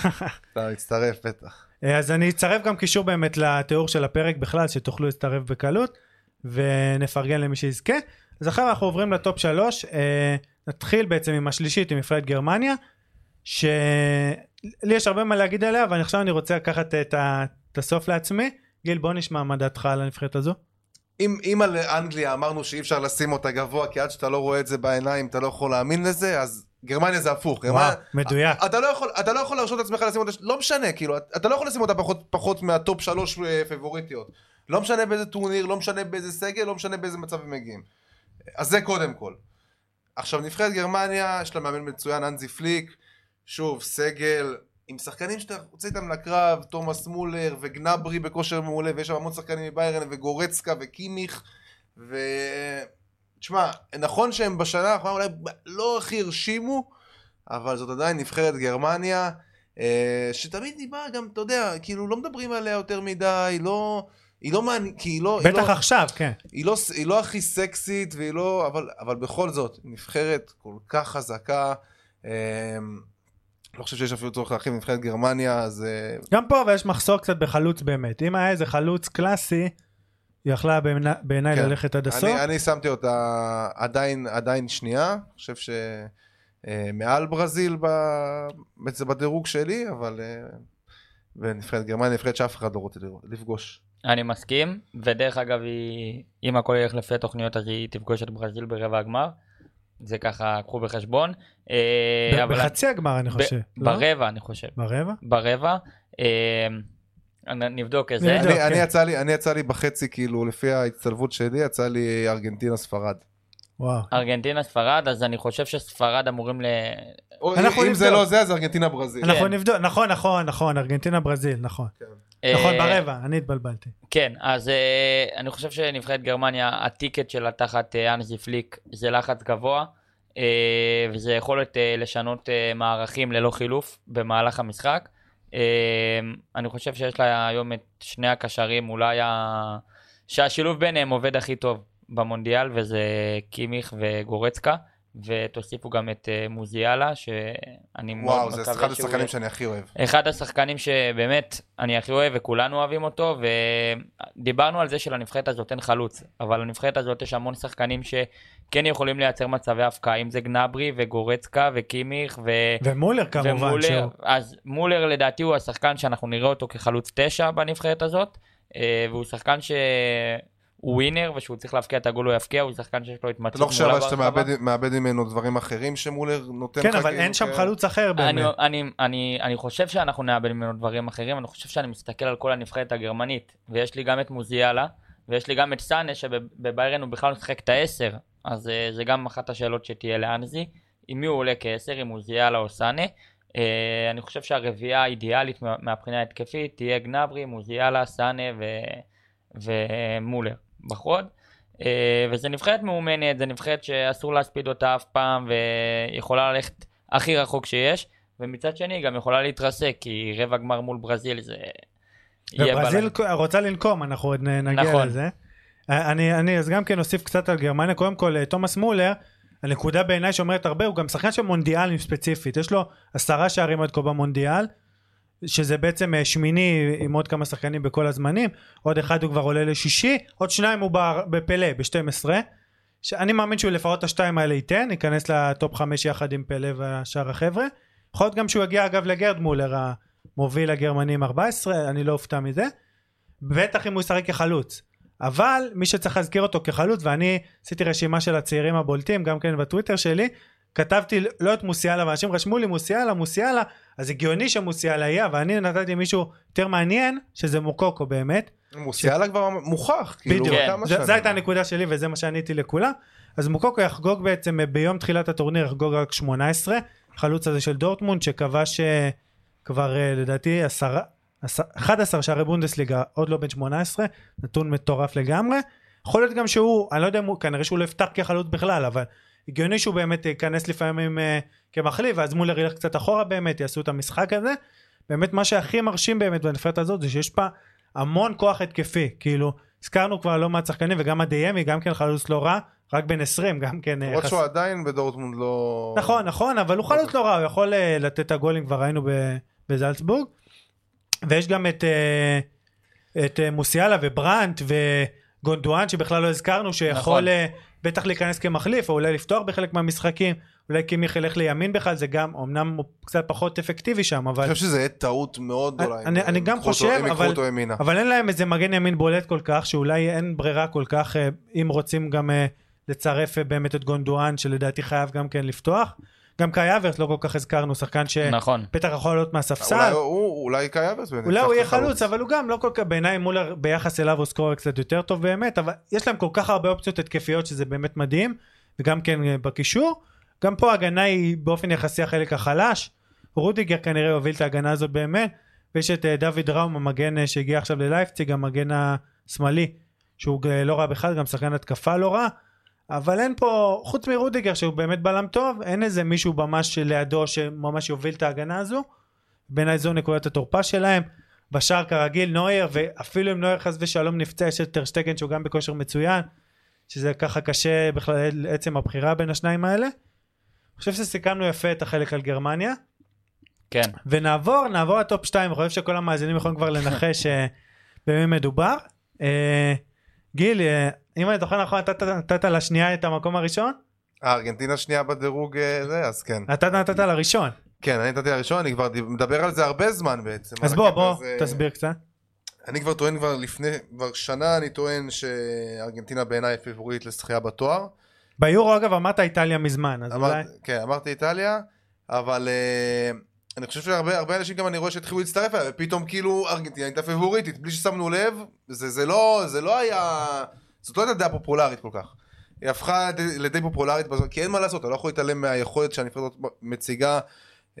אתה מצטרף בטח. אה, אז אני אצטרף גם קישור באמת לתיאור של הפרק בכלל שתוכלו להצטרף בקלות ונפרגן למי שיזכה. אז עכשיו אנחנו עוברים ל top שלוש, אה, נתחיל בעצם עם השלישית, עם נבחרת גרמניה, שלי יש הרבה מה להגיד עליה, אבל עכשיו אני רוצה לקחת את, ה... את הסוף לעצמי. גל, בוא נשמע מה דעתך על הנבחרת הזו. אם, אם על אנגליה אמרנו שאי אפשר לשים אותה גבוה, כי עד שאתה לא רואה את זה בעיניים אתה לא יכול להאמין לזה, אז גרמניה זה הפוך. גרמניה, וואו, מדויק. אתה לא יכול, אתה לא יכול להרשות לעצמך לשים אותה, לא משנה, כאילו, אתה לא יכול לשים אותה פחות, פחות מה top שלוש אה, פבוריטיות. לא משנה באיזה טורניר, לא משנה באיזה סגל, לא משנה באיזה מצב הם מגיעים. אז זה קודם כל. עכשיו נבחרת גרמניה, יש לה מאמן מצוין, אנזי פליק, שוב, סגל, עם שחקנים שאתה רוצה איתם לקרב, תומאס מולר וגנברי בכושר מעולה, ויש שם המון שחקנים מביירן וגורצקה וקימיך, ו... תשמע, נכון שהם בשנה האחרונה אולי לא הכי הרשימו, אבל זאת עדיין נבחרת גרמניה, אה, שתמיד היא באה גם, אתה יודע, כאילו לא מדברים עליה יותר מדי, לא... היא לא מעניינת, כי היא לא... בטח היא לא, עכשיו, כן. היא לא, היא לא הכי סקסית, והיא לא... אבל, אבל בכל זאת, נבחרת כל כך חזקה. אה, לא חושב שיש אפילו צורך להרחיב נבחרת גרמניה, אז... אה... גם פה, אבל יש מחסור קצת בחלוץ באמת. אם היה איזה חלוץ קלאסי, היא יכלה בעיניי כן. ללכת עד הסוף. אני, אני שמתי אותה עדיין, עדיין שנייה. אני חושב ש... אה, מעל ברזיל ב... בדירוג שלי, אבל... אה, ונבחרת גרמניה, נבחרת שאף אחד לא רוצה לפגוש. אני מסכים, ודרך אגב, היא, אם הכל ילך לפי התוכניות אז היא תפגוש את ברזיל ברבע הגמר. זה ככה, קחו בחשבון. אה, בחצי הגמר אני חושב. ב- לא? ברבע אני חושב. ברבע? ברבע. אה, נבדוק את זה. אני, אני, כן. יצא לי, אני יצא לי בחצי, כאילו, לפי ההצטלבות שלי, יצא לי ארגנטינה ספרד. וואו. ארגנטינה ספרד, אז אני חושב שספרד אמורים ל... אנחנו אם זה. לא זה, אז ארגנטינה ברזיל. אנחנו כן. נבדוק, נכון, נכון, נכון, ארגנטינה ברזיל, נכון. נכון, אה, ברבע, אני התבלבלתי. כן, אז אה, אני חושב שנבחרת גרמניה, הטיקט שלה תחת אה, אנזי פליק זה לחץ גבוה, וזה יכולת לשנות מערכים ללא חילוף במהלך המשחק. אני חושב שיש לה היום את שני הקשרים, אולי ה... שהשילוב ביניהם עובד הכי טוב במונדיאל, וזה קימיך וגורצקה, ותוסיפו גם את אה, מוזיאלה, שאני מאוד וואו, מקווה זה שהוא... אחד השחקנים שאני הכי אוהב. אחד השחקנים שבאמת אני הכי אוהב וכולנו אוהבים אותו ודיברנו על זה שלנבחרת הזאת אין חלוץ אבל לנבחרת הזאת יש המון שחקנים שכן יכולים לייצר מצבי הפקעה אם זה גנברי וגורצקה וקימיך ו... ומולר כמובן, ומולר, שהוא... אז מולר לדעתי הוא השחקן שאנחנו נראה אותו כחלוץ תשע בנבחרת הזאת אה, והוא שחקן שהוא ווינר ושהוא צריך להבקיע את הגול הוא יבקיע הוא שחקן שיש לו אתה התמצאות לא חושב מולה אבל שאתה ברחבה. מאבד- מאבד ממנו דברים אחרים שמולר נותן לך? כן, אבל כאילו, אין שם כן? חלוץ אחר אני, באמת. אני, אני, אני חושב שאנחנו נאבד ממנו דברים אחרים, אני חושב שאני מסתכל על כל הנבחרת הגרמנית, ויש לי גם את מוזיאלה, ויש לי גם את סאנה, שבביירן הוא בכלל משחק את העשר, אז uh, זה גם אחת השאלות שתהיה לאנזי, עם מי הוא עולה כעשר, אם מוזיאלה או סאנה. Uh, אני חושב שהרביעייה האידיאלית מה- מהבחינה ההתקפית תהיה גנברי, מוזיאלה, סאנה ו... ומולר בחוד. Uh, וזה נבחרת מאומנת, זה נבחרת שאסור להספיד אותה אף פעם, ויכולה ללכת הכי רחוק שיש, ומצד שני היא גם יכולה להתרסק, כי רבע גמר מול ברזיל זה... וברזיל בלם. רוצה לנקום, אנחנו עוד נגיע נכון. לזה. אני, אני אז גם כן אוסיף קצת על גרמניה, קודם כל אה, תומאס מולר, הנקודה בעיניי שאומרת הרבה, הוא גם שחקן של מונדיאלים ספציפית, יש לו עשרה שערים עד כה במונדיאל, שזה בעצם אה, שמיני עם עוד כמה שחקנים בכל הזמנים, עוד אחד הוא כבר עולה לשישי, עוד שניים הוא בפלא ב-12, שאני מאמין שהוא לפחות את השתיים האלה ייתן, ייכנס לטופ חמש יחד עם פלא והשאר החבר'ה, יכול להיות גם שהוא יגיע אגב לגרד מולר המוביל הגרמני עם 14, אני לא אופתע מזה, בטח אם הוא ישחק כחלוץ. אבל מי שצריך להזכיר אותו כחלוץ ואני עשיתי רשימה של הצעירים הבולטים גם כן בטוויטר שלי כתבתי לא את מוסיאלה ואנשים רשמו לי מוסיאלה מוסיאלה אז הגיוני שמוסיאלה יהיה אבל אני נתתי מישהו יותר מעניין שזה מוקוקו באמת. מוסיאלה כבר מוכח, כאילו, בדיוק. כמה שנים. זו הייתה הנקודה שלי וזה מה שעניתי לכולם אז מוקוקו יחגוג בעצם אה, ביום תחילת הטורניר יחגוג רק 18 חלוץ הזה של דורטמונד שכבש אה, כבר אה, לדעתי עשרה עש- 11 שערי בונדסליגה עוד לא בן 18 נתון מטורף לגמרי. יכול להיות גם שהוא אני לא יודע אם הוא כנראה שהוא לא יפתח כחלוץ בכלל אבל הגיוני שהוא באמת ייכנס לפעמים אה, כמחליף ואז מולר ילך קצת אחורה באמת יעשו את המשחק הזה. באמת מה שהכי מרשים באמת בנבחרת הזאת זה שיש בה המון כוח התקפי. כאילו הזכרנו כבר לא מעט שחקנים וגם הדיימי גם כן חלוץ לא רע רק בן 20 גם כן אה, למרות חס- שהוא עדיין בדורטמונד לא... נכון נכון אבל הוא חלוץ לא רע הוא יכול אה, לתת את הגולים כבר ראינו ב- בזלצבורג. ויש גם את את מוסיאלה וברנט וגונדואן שבכלל לא הזכרנו שיכול נכון. בטח להיכנס כמחליף או אולי לפתוח בחלק מהמשחקים אולי קימיך ילך לימין בכלל זה גם אמנם הוא קצת פחות אפקטיבי שם אבל אני חושב שזה יהיה טעות מאוד גדולה. אני- אני גם אותו- חושב, אבל- ימינה. אבל אין להם איזה מגן ימין בולט כל כך שאולי אין ברירה כל כך אה, אם רוצים גם אה, לצרף אה, באמת את גונדואן שלדעתי חייב גם כן לפתוח גם קאי האברץ לא כל כך הזכרנו שחקן שבטח נכון. יכול לעלות אולי מהספסל הוא, אולי קאי האברץ. אולי הוא יהיה. חלוץ אבל הוא גם לא כל כך בעיניי מולר ביחס אליו הוא scorer קצת יותר טוב באמת אבל יש להם כל כך הרבה אופציות התקפיות שזה באמת מדהים וגם כן אה, בקישור גם פה ההגנה היא באופן יחסי החלק החלש רודיגר כנראה יוביל את ההגנה הזאת באמת ויש את אה, דוד ראום המגן אה, שהגיע עכשיו ללייפציג המגן השמאלי שהוא לא רע בכלל גם שחקן התקפה לא רע אבל אין פה חוץ מרודיגר שהוא באמת בלם טוב אין איזה מישהו ממש לידו שממש יוביל את ההגנה הזו בעיניי זו נקודת התורפה שלהם בשער כרגיל נויר ואפילו אם נויר חס ושלום נפצע יש את טרשטגן שהוא גם בכושר מצוין שזה ככה קשה בכלל עצם הבחירה בין השניים האלה. אני חושב שסיכמנו יפה את החלק על גרמניה כן. ונעבור נעבור לטופ 2 אני חושב שכל המאזינים יכולים כבר לנחש אה, במי מדובר. גיל אה, אם אני זוכר נכון נתת- לשנייה את המקום הראשון הארגנטינה שנייה בדירוג אה, זה, אז כן. אתה נתת לראשון כן, אני נתתי הראשון, אני כבר מדבר על זה הרבה זמן בעצם. אז בוא בוא הזה. תסביר קצת. אני כבר טוען כבר לפני, כבר שנה אני טוען שארגנטינה בעיניי פיבורית לזכייה בתואר. ביורו אגב אמרת איטליה מזמן אז אמר, אולי כן, אמרתי איטליה, אבל uh, אני חושב שהרבה הרבה אנשים גם אני רואה שהתחילו להצטרף אליה, ופתאום כאילו ארגנטינה הייתה פיבוריטית, בלי ששמנו לב, זה, זה, לא, זה לא היה, זאת לא הייתה דעה פופולרית כל כך. היא הפכה די- לדי פופולרית כי אין מה לעשות, אתה לא יכול להתעלם מהיכולת שהנבחרת מציגה,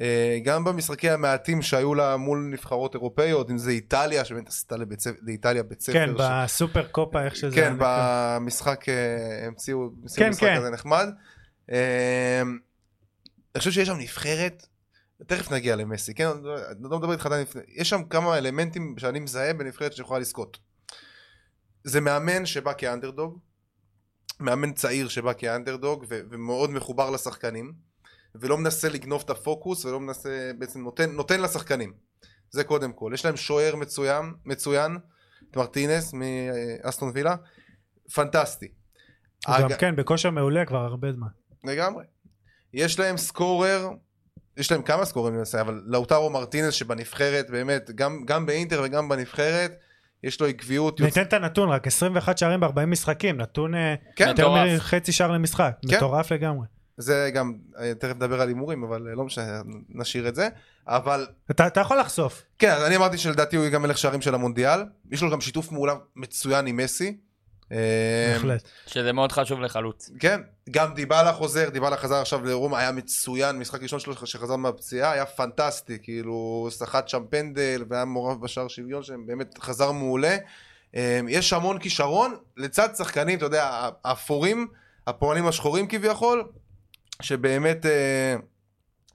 אה, גם במשחקי המעטים שהיו לה מול נבחרות אירופאיות, אם זה איטליה, שבאמת עשתה לבית ספר- לאיטליה בית ספר. כן, ש- בסופר קופה, איך שזה... כן, נקרא. במשחק, אה, המציאו כן, המציאו משחק כן. כזה נחמד. אה, אני חושב שיש שם נבחרת, תכף נגיע למסי, כן, אני לא מדבר איתך עדיין, לפני- יש שם כמה אלמנטים שאני מזהה בנבחרת שיכולה לזכות. זה מאמן שבא כאנדרדוג, מאמן צעיר שבא כאנדרדוג ו- ומאוד מחובר לשחקנים, ולא מנסה לגנוב את הפוקוס ולא מנסה, בעצם נותן, נותן לשחקנים. זה קודם כל. יש להם שוער מצוין, מצוין, את מרטינס מאסטון וילה, פנטסטי. הוא גם אג- כן, בכושר מעולה כבר הרבה זמן. לגמרי. יש להם סקורר, יש להם כמה סקוררים למעשה, אבל לאוטרו מרטינס שבנבחרת, באמת, גם, גם באינטר וגם בנבחרת, יש לו עקביות. ניתן את הנתון, רק 21 שערים ב-40 משחקים, נתון אה, כן, יותר מטורף. מחצי שער למשחק, כן. מטורף לגמרי. זה גם, אה, תכף נדבר על הימורים, אבל אה, לא משנה, נשאיר את זה. אבל, אתה אתה יכול לחשוף. כן, אז אני אמרתי שלדעתי הוא יהיה גם מלך שערים של המונדיאל. יש לו גם שיתוף פעולה מצוין עם מסי. בהחלט. שזה מאוד חשוב לחלוץ. כן, גם דיבלה חוזר, דיבלה חזר עכשיו לרומא, היה מצוין, משחק ראשון שלו שחזר מהפציעה, היה פנטסטי, כאילו, סחט שם פנדל והיה מעורב בשער שוויון, שהם באמת חזר מעולה. אה, יש המון כישרון, לצד שחקנים, אתה יודע, האפורים, הפועלים השחורים כביכול, שבאמת אה,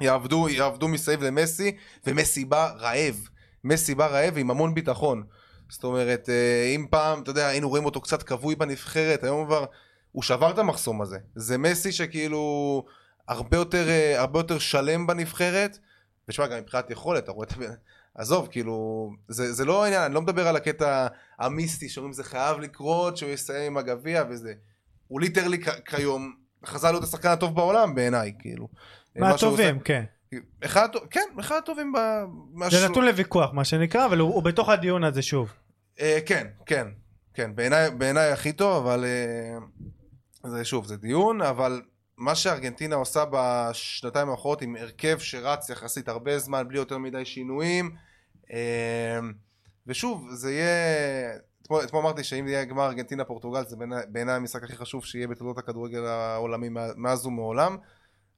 יעבדו, יעבדו מסביב למסי, ומסי בא רעב. מסי בא רעב עם המון ביטחון. זאת אומרת, אה, אם פעם, אתה יודע, היינו רואים אותו קצת כבוי בנבחרת, היום כבר, הוא שבר את המחסום הזה. זה מסי שכאילו הרבה יותר, אה, הרבה יותר שלם בנבחרת, ותשמע, גם מבחינת יכולת, אתה רואה את. עזוב, כאילו, זה, זה לא העניין, אני לא מדבר על הקטע המיסטי, שאומרים זה חייב לקרות, שהוא יסיים עם הגביע וזה. הוא ליטרלי כיום, חזר להיות השחקן הטוב בעולם בעיניי, כאילו. מהטובים, כן. אחד, כן, אחד הטובים ב... זה נתון לוויכוח, מה שנקרא, אבל הוא הוא בתוך הדיון הזה שוב. אה, כן, כן, כן, בעיניי בעיניי הכי טוב, אבל אה, זה שוב, זה דיון, אבל מה שארגנטינה עושה בשנתיים האחרונות עם הרכב שרץ יחסית הרבה זמן, בלי יותר מדי שינויים, אה, ושוב, זה יהיה... אתמול, אתמול אמרתי שאם יהיה גמר ארגנטינה פורטוגל זה בעיניי- המשחק הכי חשוב שיהיה בתולדות הכדורגל העולמי מאז ומעולם.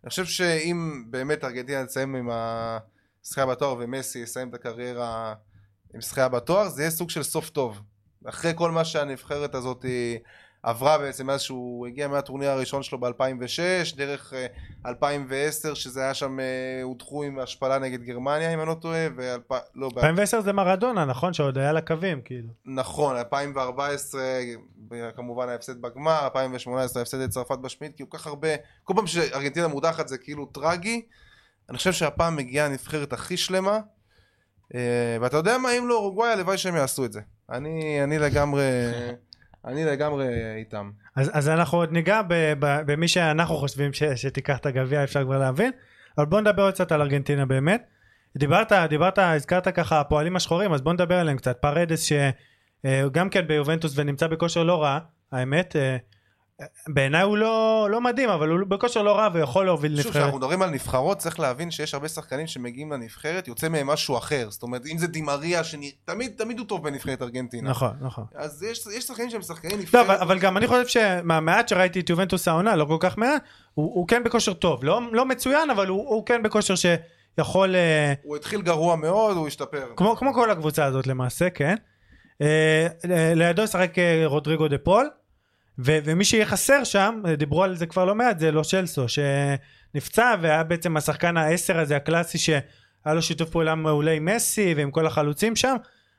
אני חושב שאם באמת ארגנטינה תסיים עם הזכייה בתואר ומסי יסיים את הקריירה עם זכייה בתואר, זה יהיה סוג של סוף טוב. אחרי כל מה שהנבחרת הזאת עברה בעצם מאז שהוא הגיע מהטורניר הראשון שלו ב-2006, דרך אה, 2010 שזה היה שם, אה, הודחו עם השפלה נגד גרמניה אם אני לא טועה, ואלפ... לא, ב... 2010 זה מרדונה, נכון? שעוד היה לקווים, כאילו. נכון, 2014 כמובן ההפסד בגמר, 2018 ההפסד לצרפת בשמינית, כאילו כל כך הרבה, כל פעם שארגנטינה מודחת זה כאילו טרגי, אני חושב שהפעם מגיעה הנבחרת הכי שלמה, אה, ואתה יודע מה, אם לא אורוגוואי, הלוואי שהם יעשו את זה. אני, אני לגמרי, אני לגמרי איתם. אז, אז אנחנו עוד ניגע במי שאנחנו חושבים ש, שתיקח את הגביע, אפשר כבר להבין. אבל בוא נדבר עוד קצת על ארגנטינה באמת. דיברת, דיברת, הזכרת ככה הפועלים השחורים, אז בוא נדבר עליהם קצת. פרדס שגם כן ביובנטוס ונמצא בכושר לא רע, האמת. בעיניי הוא לא, לא מדהים, אבל הוא בכושר לא רע ויכול להוביל שוב, נבחרת. כשאנחנו מדברים על נבחרות, צריך להבין שיש הרבה שחקנים שמגיעים לנבחרת, יוצא מהם משהו אחר. זאת אומרת, אם זה דימריה, שתמיד תמיד הוא טוב בנבחרת ארגנטינה. נכון, נכון. אז יש, יש שחקנים שהם שחקנים לא, נבחרת. אבל, אבל גם אני חושב שמהמעט שראיתי את יובנטוס העונה, לא כל כך מעט, הוא, הוא כן בכושר טוב. לא, לא מצוין, אבל הוא, הוא כן בכושר שיכול... אה, הוא התחיל גרוע מאוד, הוא השתפר. כמו, כמו כל הקבוצה הזאת למעשה, כן. אה, אה, לידו ישחק רודריגו דה פול, ו- ומי שיהיה חסר שם, דיברו על זה כבר לא מעט, זה לושלסו, שנפצע והיה בעצם השחקן העשר הזה הקלאסי שהיה לו שיתוף פעולה מעולה עם מסי ועם כל החלוצים שם.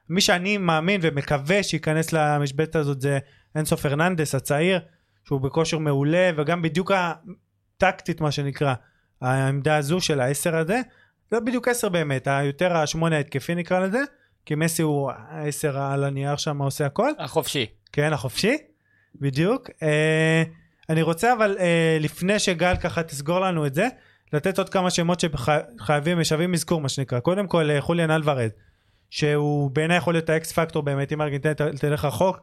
מי שאני מאמין ומקווה שייכנס למשבצת הזאת זה אנסו פרננדס הצעיר, שהוא בכושר מעולה וגם בדיוק הטקטית מה שנקרא, העמדה הזו של העשר הזה, לא בדיוק עשר באמת, היותר השמונה ההתקפי נקרא לזה, כי מסי הוא העשר על הנייר שם עושה הכל, החופשי. כן החופשי, בדיוק. אה, אני רוצה אבל אה, לפני שגל ככה תסגור לנו את זה, לתת עוד כמה שמות שחייבים, משווים אזכור מה שנקרא. קודם כל אה, חוליאן אלוורז, שהוא בעיניי יכול להיות האקס פקטור באמת, אם ארגנטינה תלך רחוק,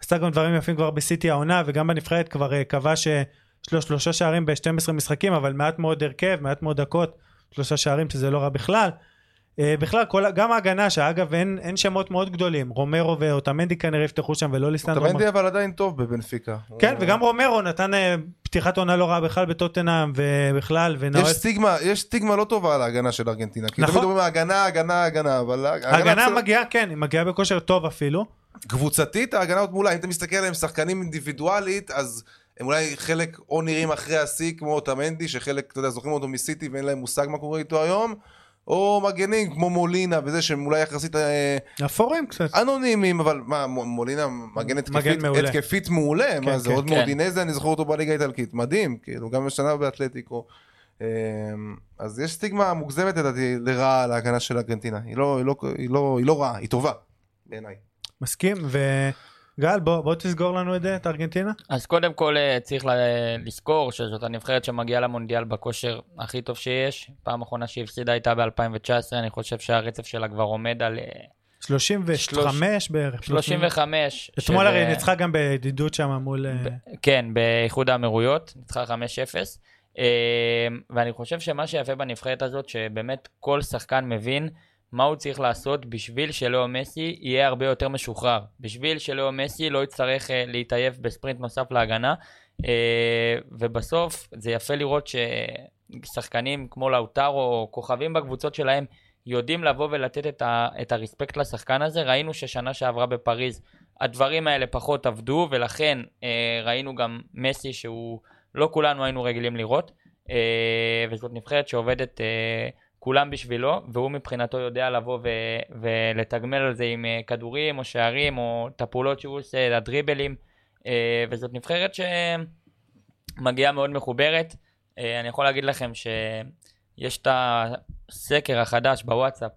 עשתה גם דברים יפים כבר בסיטי העונה וגם בנבחרת כבר קבע שיש לו שלושה שערים ב-12 משחקים, אבל מעט מאוד הרכב, מעט מאוד דקות, שלושה שערים שזה לא רע בכלל. אה, בכלל, כל, גם ההגנה, שאגב אין, אין שמות מאוד גדולים, רומרו ואוטמנדי כנראה יפתחו שם ולא ליסטנדרו. טמנדי אבל עדיין טוב בבנפיקה. כן, הוא- וגם רומרו נתן אה, פתיחת עונה לא רעה בכלל בטוטנאם, ובכלל, יש ונועץ... סטיגמה, יש סטיגמה לא טובה על ההגנה של ארגנטינה. כי נכון. תמיד אומרים הגנה, הגנה, הגנה, אבל ההגנה בסדר. מגיעה, כן, היא מגיעה בכושר טוב אפילו. קבוצתית ההגנה עוד מעולה, אם אתה מסתכל עליהם שחקנים אינדיבידואלית, אז הם אולי חלק או נראים אחרי השיא כמו אוטמנדי, שחלק, אתה יודע, זוכרים אותו מסיטי ואין להם מושג מה קורה איתו היום, או מגנים כמו מולינה וזה שהם אולי יחסית אה, אפורים קצת. אנונימיים, אבל מה, מולינה מגן התקפית, מעולה. התקפית מעולה, כן, מה זה כן. עוד כן. מורדינזה, אני זוכר אותו בליגה האיטלקית, מדהים, כאילו, גם השנה באתלטיקו. אה, אז יש סטיגמה מוגזמת לדעתי לרעה על ההגנה של ארגנטינה, היא לא, היא לא, היא לא, היא לא רעה, היא טובה, בעיניי. מסכים, וגל, בוא, בוא תסגור לנו את זה, את ארגנטינה. אז קודם כל אה, צריך לזכור שזאת הנבחרת שמגיעה למונדיאל בכושר הכי טוב שיש. פעם אחרונה שהפסידה הייתה ב-2019, אני חושב שהרצף שלה כבר עומד על אה, 35 בערך. 35. אתמול הרי ניצחה גם בידידות שם מול... אה, כן, באיחוד האמירויות, ניצחה 5-0. אה, ואני חושב שמה שיפה בנבחרת הזאת, שבאמת כל שחקן מבין מה הוא צריך לעשות בשביל שלאו מסי יהיה הרבה יותר משוחרר. בשביל שלאו מסי לא יצטרך אה, להתעייף בספרינט נוסף להגנה. אה, ובסוף זה יפה לראות ששחקנים כמו לאוטרו או כוכבים בקבוצות שלהם יודעים לבוא ולתת את, ה, את הרספקט לשחקן הזה. ראינו ששנה שעברה בפריז הדברים האלה פחות עבדו, ולכן אה, ראינו גם מסי שהוא לא כולנו היינו רגילים לראות, וזאת נבחרת שעובדת כולם בשבילו, והוא מבחינתו יודע לבוא ו- ולתגמל על זה עם אה, כדורים או שערים או את הפעולות שהוא עושה, הדריבלים, אה, וזאת נבחרת שמגיעה מאוד מחוברת. אה, אני יכול להגיד לכם שיש את הסקר החדש בוואטסאפ,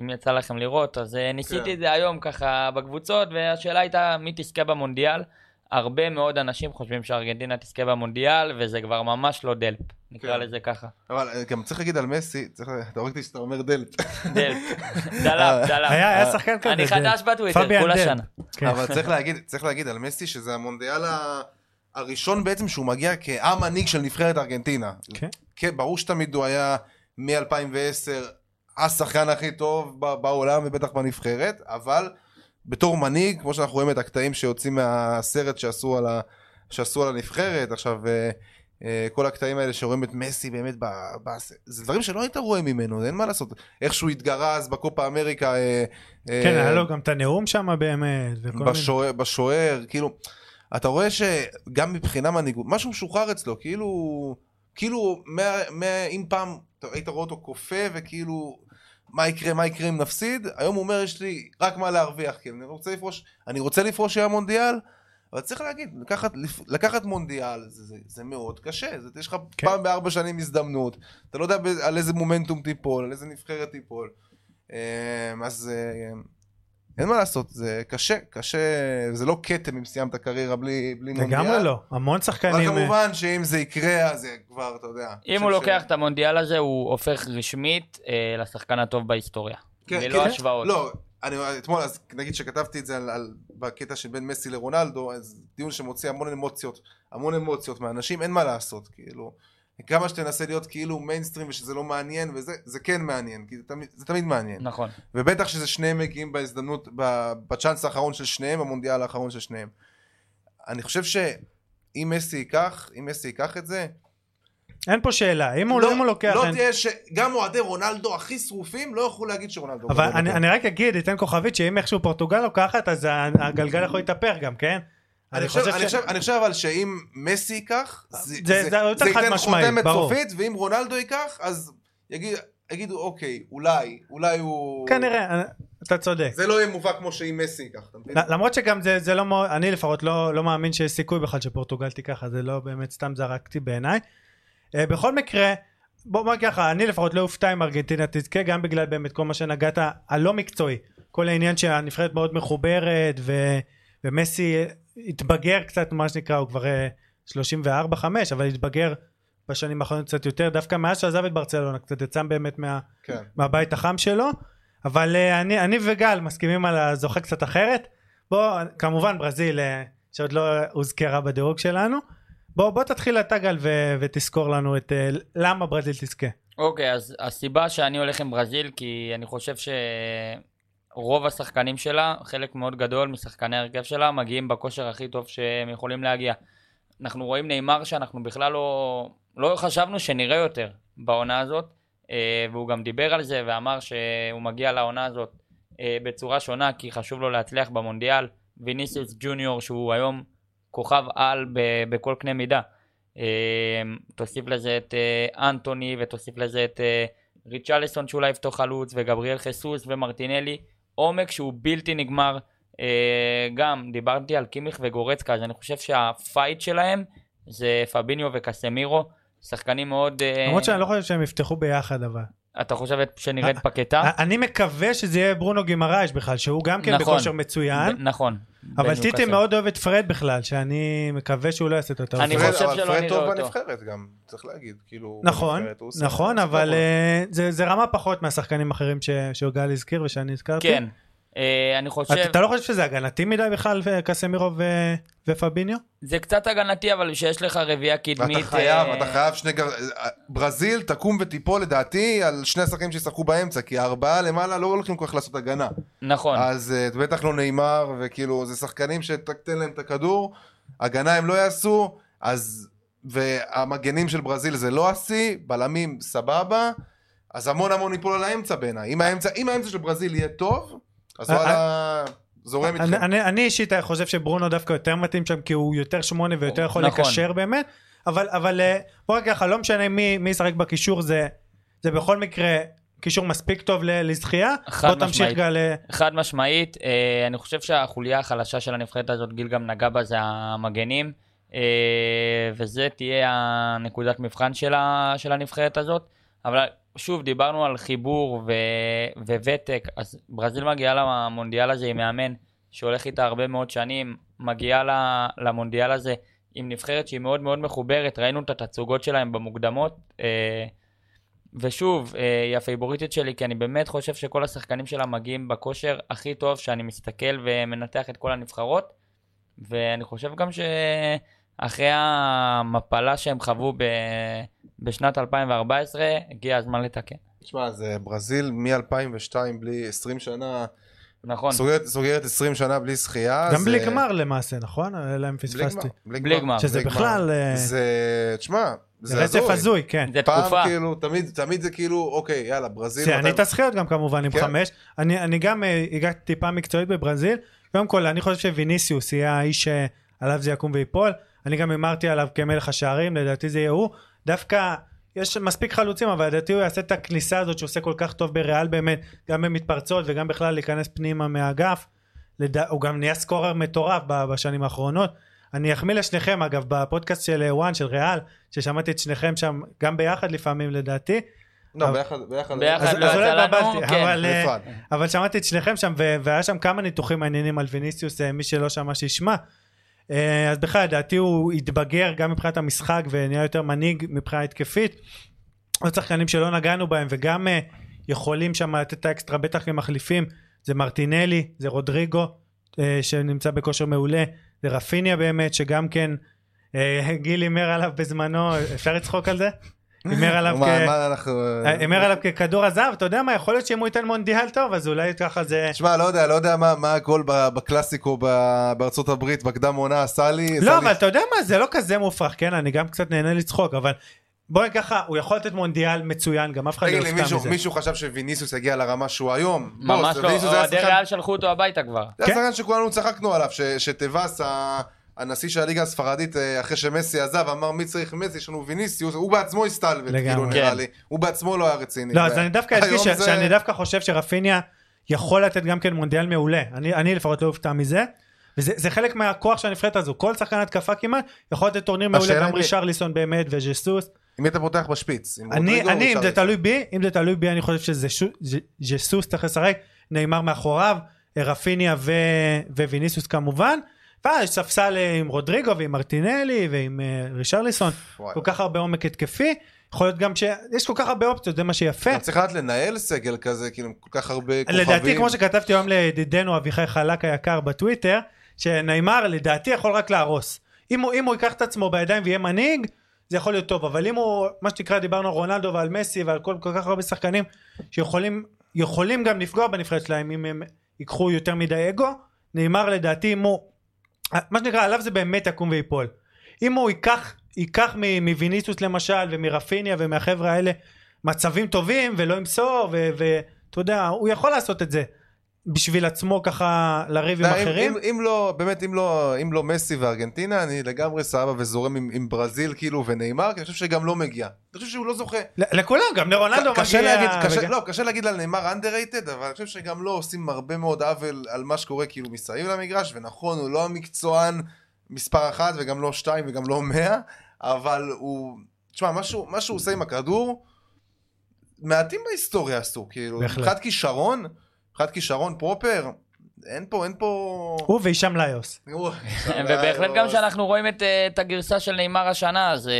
אם יצא לכם לראות, אז ניסיתי כן. את זה היום ככה בקבוצות, והשאלה הייתה מי תזכה במונדיאל. הרבה מאוד אנשים חושבים שארגנטינה תזכה במונדיאל, וזה כבר ממש לא דלפ, נקרא כן. לזה ככה. אבל אה, גם צריך להגיד על מסי, צריך, אתה רואה אותי שאתה אומר דלת. דלפ, דלאפ, דלאפ. היה היה שחקן כזה. אני חדש בטוויטר, כל. השנה. כן. אבל צריך להגיד, צריך להגיד על מסי שזה המונדיאל ה- הראשון בעצם שהוא מגיע כהמנהיג של נבחרת ארגנטינה. כן. כן, ברור שתמיד הוא היה מ-2010 השחקן הכי טוב ב- בעולם ובטח בנבחרת, אבל בתור מנהיג, כמו שאנחנו רואים את הקטעים שיוצאים מהסרט שעשו על, ה... שעשו על הנבחרת, עכשיו אה, אה, כל הקטעים האלה שרואים את מסי באמת, ב... ב... זה דברים שלא היית רואה ממנו, אין מה לעשות. איך שהוא התגרה אז בקופה אמריקה. אה, כן, היה לו גם את הנאום שם באמת. בשוער, בשוער, כאילו, אתה רואה שגם מבחינה מנהיגות, משהו משוחרר אצלו, כאילו, כאילו, מה, מה, אם פעם היית רואה אותו כופה וכאילו, מה יקרה, מה יקרה אם נפסיד, היום הוא אומר, יש לי רק מה להרוויח, כי אני רוצה לפרוש, אני רוצה לפרוש היה מונדיאל, אבל צריך להגיד, לקחת, לקחת מונדיאל זה, זה, זה מאוד קשה, זה, יש לך כן. פעם בארבע שנים הזדמנות, אתה לא יודע על איזה מומנטום תיפול, על איזה נבחרת תיפול, אמ, אז אה, אין מה לעשות, זה קשה, קשה, זה לא כתם אם סיימת קריירה בלי, בלי מונדיאל. לגמרי לא. המון אבל שחקנים... אה, כמובן שאם זה יקרה, אז זה כבר, אתה יודע. אם הוא לוקח את המונדיאל הזה, הוא הופך רשמית אה, לשחקן הטוב בהיסטוריה. כן, ללא כן. השוואות. לא, אני אתמול, אז נגיד שכתבתי את זה על, על, בקטע של בין מסי לרונלדו, אז דיון שמוציא המון אמוציות, המון אמוציות מאנשים, אין מה לעשות, כאילו. כמה שתנסה להיות כאילו מיינסטרים ושזה לא מעניין וזה, זה כן מעניין, כי זה תמיד, זה תמיד מעניין. נכון. ובטח שזה שניהם מגיעים בהזדמנות, בצ'אנס האחרון של שניהם, המונדיאל האחרון של שניהם. אני חושב שאם מסי ייקח, אם מסי ייקח את זה, אין פה שאלה. אם הוא אם הוא לוקח... לא אין- תהיה ש... גם אוהדי רונלדו הכי שרופים לא יוכלו להגיד שרונלדו אבל גדול אני. אני רק אגיד, אתן כוכבית, שאם איכשהו פורטוגל לוקחת, אז הגלגל יכול להתהפך גם, כן? אני חושב, אני, חושב, אני חושב אבל שאם מסי ייקח, זה, זה- זה חד ייתן חותמת. סופית, ואם רונלדו ייקח, אז יגיד, יגידו אוקיי, אולי, אולי הוא... כנראה, אתה צודק. זה לא יהיה מובהק כמו שאם מסי ייקח, אתה מבין? למרות שגם זה, זה לא אני לפחות לא, לא מאמין שיש סיכוי בכלל שפורטוגל תיקח, אז זה לא באמת סתם זרקתי בעיניי. Uh, בכל מקרה, בוא נגיד ככה, אני לפחות לא אופתע אם ארגנטינה תזכה, גם בגלל באמת כל מה שנגעת, הלא מקצועי. כל העניין שהנבחרת מאוד מחוברת, ו, ומסי התבגר קצת, מה שנקרא, הוא כבר uh, 34-5, אבל התבגר בשנים האחרונות קצת יותר, דווקא מאז שעזב את ברצלונה, קצת יצא באמת מה... כן. מהבית החם שלו. אבל uh, אני, אני וגל מסכימים על הזוכה קצת אחרת. בוא כמובן ברזיל uh, שעוד לא הוזכרה בדירוג שלנו. בוא בוא תתחיל אתה גל ו- ותזכור לנו את uh, למה ברזיל תזכה. אוקיי, אז הסיבה שאני הולך עם ברזיל, כי אני חושב שרוב השחקנים שלה, חלק מאוד גדול משחקני ההרכב שלה, מגיעים בכושר הכי טוב שהם יכולים להגיע. אנחנו רואים נאמר שאנחנו בכלל לא, לא חשבנו שנראה יותר בעונה הזאת, אה, והוא גם דיבר על זה ואמר שהוא מגיע לעונה הזאת אה, בצורה שונה, כי חשוב לו להצליח במונדיאל. ויניסיוס ג'וניור, שהוא היום כוכב על בכל קנה מידה. אה, תוסיף לזה את אנטוני ותוסיף לזה את ריצ'ליסון שאולי יפתור חלוץ וגבריאל חיסוס ומרטינלי. עומק שהוא בלתי נגמר. אה, גם דיברתי על קימיך וגורצקה, אז אני חושב שהפייט שלהם זה פביניו וקסמירו. שחקנים מאוד... אה, למרות שאני לא חושב שהם יפתחו ביחד אבל. אתה חושב שנרד פקטה? אני מקווה שזה יהיה ברונו גימרייש בכלל, שהוא גם כן נכון. בכושר מצוין. ב- נכון. אבל. טיטי מאוד אוהב את פרד בכלל, שאני מקווה שהוא לא יעשה את הטעות. אני. חושב אבל שלא פרד נראה טוב אותו. בנבחרת גם, צריך להגיד, כאילו... נכון, נכון, אבל טוב. אה, זה זה רמה פחות מהשחקנים האחרים ש- שגל הזכיר ושאני הזכרתי. כן. אה, אני חושב... אתה אתה לא חושב שזה הגנתי מדי בכלל, קסמירו ו- ופביניו? זה קצת הגנתי, אבל שיש לך רביעייה קדמית... אתה חייב, אה, אתה חייב שני גר... ברזיל תקום ותיפול לדעתי על שני השחקנים שישחקו באמצע, כי הארבעה למעלה לא הולכים כל כך לעשות הגנה. נכון. אז אה, בטח לא נאמר, וכאילו זה שחקנים שתקטן להם את הכדור, הגנה הם לא יעשו, אז... והמגנים של ברזיל זה לא השיא, בלמים סבבה, אז המון המון ייפול על האמצע בעיניי. אם האמצע, אם האמצע של ברזיל יהיה טוב, אז אה, וואלה, זורם אני- איתכם. אני אני אישית חושב שברונו דווקא יותר מתאים שם, כי הוא יותר שמונה ויותר יכול נכון. לקשר באמת, אבל אבל אה, בוא רק ככה, לא משנה מי מי ישחק בקישור, זה זה בכל מקרה קישור מספיק טוב ל- לזכייה. חד בוא תמשיך משמעית. גל. אה, חד משמעית, אה, אני חושב שהחוליה החלשה של הנבחרת הזאת, גיל גם נגע בה, זה המגנים, אה, וזה תהיה הנקודת מבחן של, ה, של הנבחרת הזאת. אבל שוב, דיברנו על חיבור ו, וותק, אז ברזיל מגיעה למונדיאל הזה עם מאמן שהולך איתה הרבה מאוד שנים, מגיעה למונדיאל הזה עם נבחרת שהיא מאוד מאוד מחוברת, ראינו את התצוגות שלהם במוקדמות. אה, ושוב, אה, היא הפייבוריטית שלי, כי אני באמת חושב שכל השחקנים שלה מגיעים בכושר הכי טוב, שאני מסתכל ומנתח את כל הנבחרות, ואני חושב גם שאחרי המפלה שהם חוו ב... בשנת 2014, הגיע הזמן לתקן. תשמע, זה ברזיל מ-2002 בלי 20 שנה, נכון, סוגרת, סוגרת 20 שנה בלי זכייה. גם זה- בלי גמר למעשה, נכון? אלא אם בלי פספסתי. גמר. בלי גמר. שזה בלי בכלל. אה, זה, תשמע, זה זה רצף הזוי, כן. זה פעם תקופה. כאילו, תמיד, תמיד זה כאילו, אוקיי, יאללה, ברזיל. שיאנית מתי- הזכיות גם כמובן עם כן. חמש. אני אני גם אה, הגעתי טיפה מקצועית בברזיל. קודם כל אני חושב שוויניסיוס יהיה האיש שעליו זה יקום ויפול. אני גם הימרתי עליו כמלך השערים, לדעתי זה יהיה הוא. דווקא יש מספיק חלוצים, אבל לדעתי הוא יעשה את הכניסה הזאת שעושה כל כך טוב בריאל באמת, גם במתפרצות וגם בכלל להיכנס פנימה מהאגף. לדע... הוא גם נהיה סקורר מטורף ב- בשנים האחרונות. אני אחמיא לשניכם אגב בפודקאסט של אה, וואן של ריאל ששמעתי את שניכם שם גם ביחד לפעמים לדעתי לא, אבל- ביחד, ביחד. ביחד אז, לא אז יצא לנו, כן. אבל, אה. אבל שמעתי את שניכם שם והיה שם כמה ניתוחים מעניינים על ויניסיוס אה, מי שלא שמע שישמע אז בכלל לדעתי הוא התבגר גם מבחינת המשחק ונהיה יותר מנהיג מבחינה התקפית עוד שחקנים שלא נגענו בהם וגם אה, יכולים שם לתת את האקסטרה בטח כמחליפים זה מרטינלי זה רודריגו אה, שנמצא בכושר מעולה זה רפיניה באמת שגם כן אה, גיל הימר עליו בזמנו אפשר לצחוק על זה? הימר עליו כ... מה, מה אנחנו... הימר עליו ככדור הזהב, אתה יודע מה, יכול להיות שאם הוא ייתן מונדיאל טוב, אז אולי ככה זה... תשמע, לא יודע, לא יודע מה, מה הגול ב- בקלאסיקו ב- בארצות הברית, בקדם עונה עשה לי. לא, לי- אבל אתה יודע מה, זה לא כזה מופרך, כן, אני גם קצת נהנה לצחוק, אבל בואי ככה, הוא יכול לתת מונדיאל מצוין, גם אף אחד לא תגיד לי, יופתע מישהו, מזה. מישהו חשב שוויניסיוס יגיע לרמה שהוא היום? ממש בוא, לא, אוהדי ריאל שלחו אותו הביתה כבר. זה כן. השחקן שכולנו צחקנו עליו, ש- שטווס, ה- הנשיא של הליגה הספרדית, אה, אחרי שמסי עזב, אמר מי צריך מסי, יש לנו ויניסיוס, הוא בעצמו הסתלבט. כאילו נראה כן. לי. הוא בעצמו לא היה רציני. לא, אז אני דווקא אדגיש היום ש- זה- שאני דווקא חושב שרפיניה יכול לתת גם כן מונדיאל מעולה, אני אני לפחות לא אופתע מזה. וזה זה חלק מהכוח של הנבחרת הזו, כל שחקן התקפה כמעט יכול לתת טורניר מעולה, גם רישרליסון באמת וז'סוס. אם היית פותח בשפיץ. אני, אני, אם. זה תלוי בי, אם זה תלוי בי, אני חושב שזה ז'סוס צריך לשחק, ניימאר מאחוריו, רפיניה ו- וויניסיוס כמובן, ואז ספסל אה, עם רודריגו ועם מרטינלי ועם אה, רישרליסון. כל כך הרבה עומק התקפי, יכול להיות גם שיש כל כך הרבה אופציות, זה מה שיפה. גם צריך לדעת לנהל סגל כזה, כאילו, כל כך הרבה כוכבים. לדעתי, כמו שכתבתי היום לידידנו אביחי חלק היקר בטוויטר, שנאמר לדעתי יכול רק להרוס. אם הוא, אם הוא ייקח את עצמו בידיים ויהיה מנהיג, זה יכול להיות טוב, אבל אם הוא, מה שנקרא, דיברנו על רונלדו ועל מסי ועל כל, כל כך הרבה שחקנים שיכולים יכולים גם לפגוע בנבחרת שלהם אם הם ייקחו יותר מדי אגו, נאמר לדעתי אם הוא, מה שנקרא, עליו זה באמת יקום ויפול. אם הוא ייקח, ייקח מוויניסוס למשל ומרפיניה ומהחבר'ה האלה מצבים טובים ולא ימסור ואתה יודע, הוא יכול לעשות את זה. בשביל עצמו ככה לריב עם אחרים. אם- אם לא, באמת, אם לא, אם לא מסי וארגנטינה, אני לגמרי סבבה וזורם עם, עם ברזיל כאילו ונאמר, כי אני חושב שגם לא מגיע. אני חושב שהוא לא זוכה. לכולם, גם לרונלדו קשה מגיע. להגיד, קשה, לא, קשה להגיד על נאמר underrated, אבל אני חושב שגם לא עושים הרבה מאוד עוול על מה שקורה כאילו מסביב למגרש, ונכון, הוא לא המקצוען מספר אחת וגם לא שתיים וגם לא מאה, אבל הוא, תשמע, מה שהוא, עושה עם הכדור, מעטים בהיסטוריה עשו, כאילו. מבחינת כישרון, מבחינת כישרון פרופר, אין פה, אין פה... הוא והישאם ליוס. ובהחלט גם כשאנחנו רואים את, אה, את הגרסה של נאמר השנה, זה,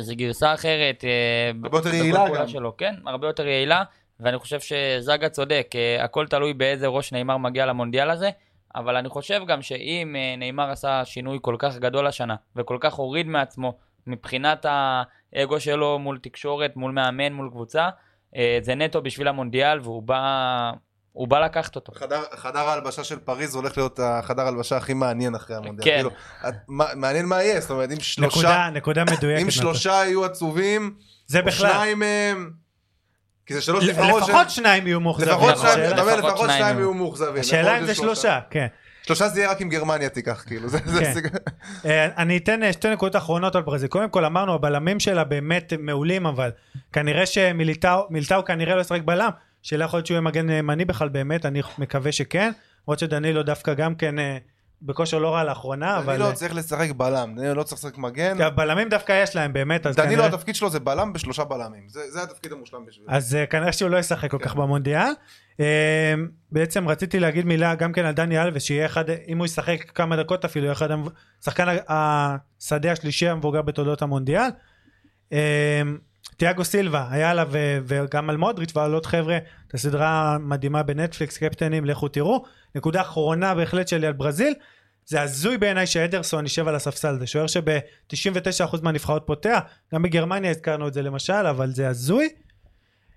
זה גרסה אחרת. אה, הרבה יותר יעילה גם. שלו, כן, הרבה יותר יעילה, ואני חושב שזאגה צודק, אה, הכל תלוי באיזה ראש נאמר מגיע למונדיאל הזה, אבל אני חושב גם שאם אה, נאמר עשה שינוי כל כך גדול השנה, וכל כך הוריד מעצמו מבחינת האגו שלו מול תקשורת, מול מאמן, מול קבוצה, אה, זה נטו בשביל המונדיאל, והוא בא, הוא בא לקחת אותו. חדר, חדר ההלבשה של פריז הולך להיות החדר ההלבשה הכי מעניין אחרי המונדיאל. כן. כאילו, את- מה- מעניין מה יהיה, זאת אומרת, אם שלושה, נקודה, נקודה מדויקת. אם. שלושה יהיו עצובים, זה או בכלל. שניים מהם, כי זה שלוש נבחרות לפחות שניים יהיו מאוכזבים. לפחות נכון, שניים, אתה אומר, לפחות לפחות שניים שניים יהיו. מאוכזבים. השאלה יכול אם זה שלושה, כן. שלושה זה יהיה רק אם גרמניה תיקח, כאילו, זה כן. הסיג- אה, אני אתן אה, שתי נקודות אחרונות על ברזיל. קודם כל אמרנו הבלמים שלה באמת מעולים אבל כנראה שמיליטאו מיליטאו כנראה לא ישחק בלם. שאלה יכול להיות שהוא יהיה מגן ימני בכלל באמת אני מקווה שכן. למרות שדנילו דווקא גם כן אה, בכושר לא רע לאחרונה אבל דנילו צריך לשחק בלם, דנילו לא צריך לשחק מגן. אה, בלמים דווקא יש להם באמת אז דנילו כנראה, התפקיד שלו זה בלם בשלושה בלמים, זה זה התפקיד המושלם בשבילו. אז אה, כנראה שהוא לא ישחק כל כן. כך במונדיאל. אה, בעצם רציתי להגיד מילה גם כן על דני אלווס שיהיה אחד אם הוא ישחק כמה דקות אפילו יהיה אחד שחקן השדה השלישי המבוגר בתולדות המונדיאל. אה, תיאגו סילבה היה עליו ו- וגם על מודריץ' ועל עוד חבר'ה את הסדרה המדהימה בנטפליקס קפטנים לכו תראו. נקודה אחרונה בהחלט שלי על ברזיל זה הזוי בעיניי שאדרסון יישב על הספסל. זה שוער שב-99% מהנבחרות פותח גם בגרמניה הזכרנו את זה למשל אבל זה הזוי.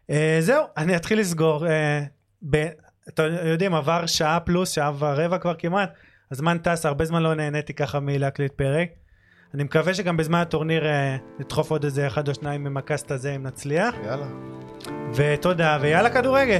אה, זהו אני אתחיל לסגור אה, ב- אתם יודעים עבר שעה פלוס שעה ורבע כבר כמעט הזמן טס הרבה זמן לא נהניתי ככה מלהקליט פרק אני מקווה שגם בזמן הטורניר אה, נדחוף עוד איזה אחד או שניים עם הקאסט הזה אם נצליח יאללה. ותודה ויאללה כדורגל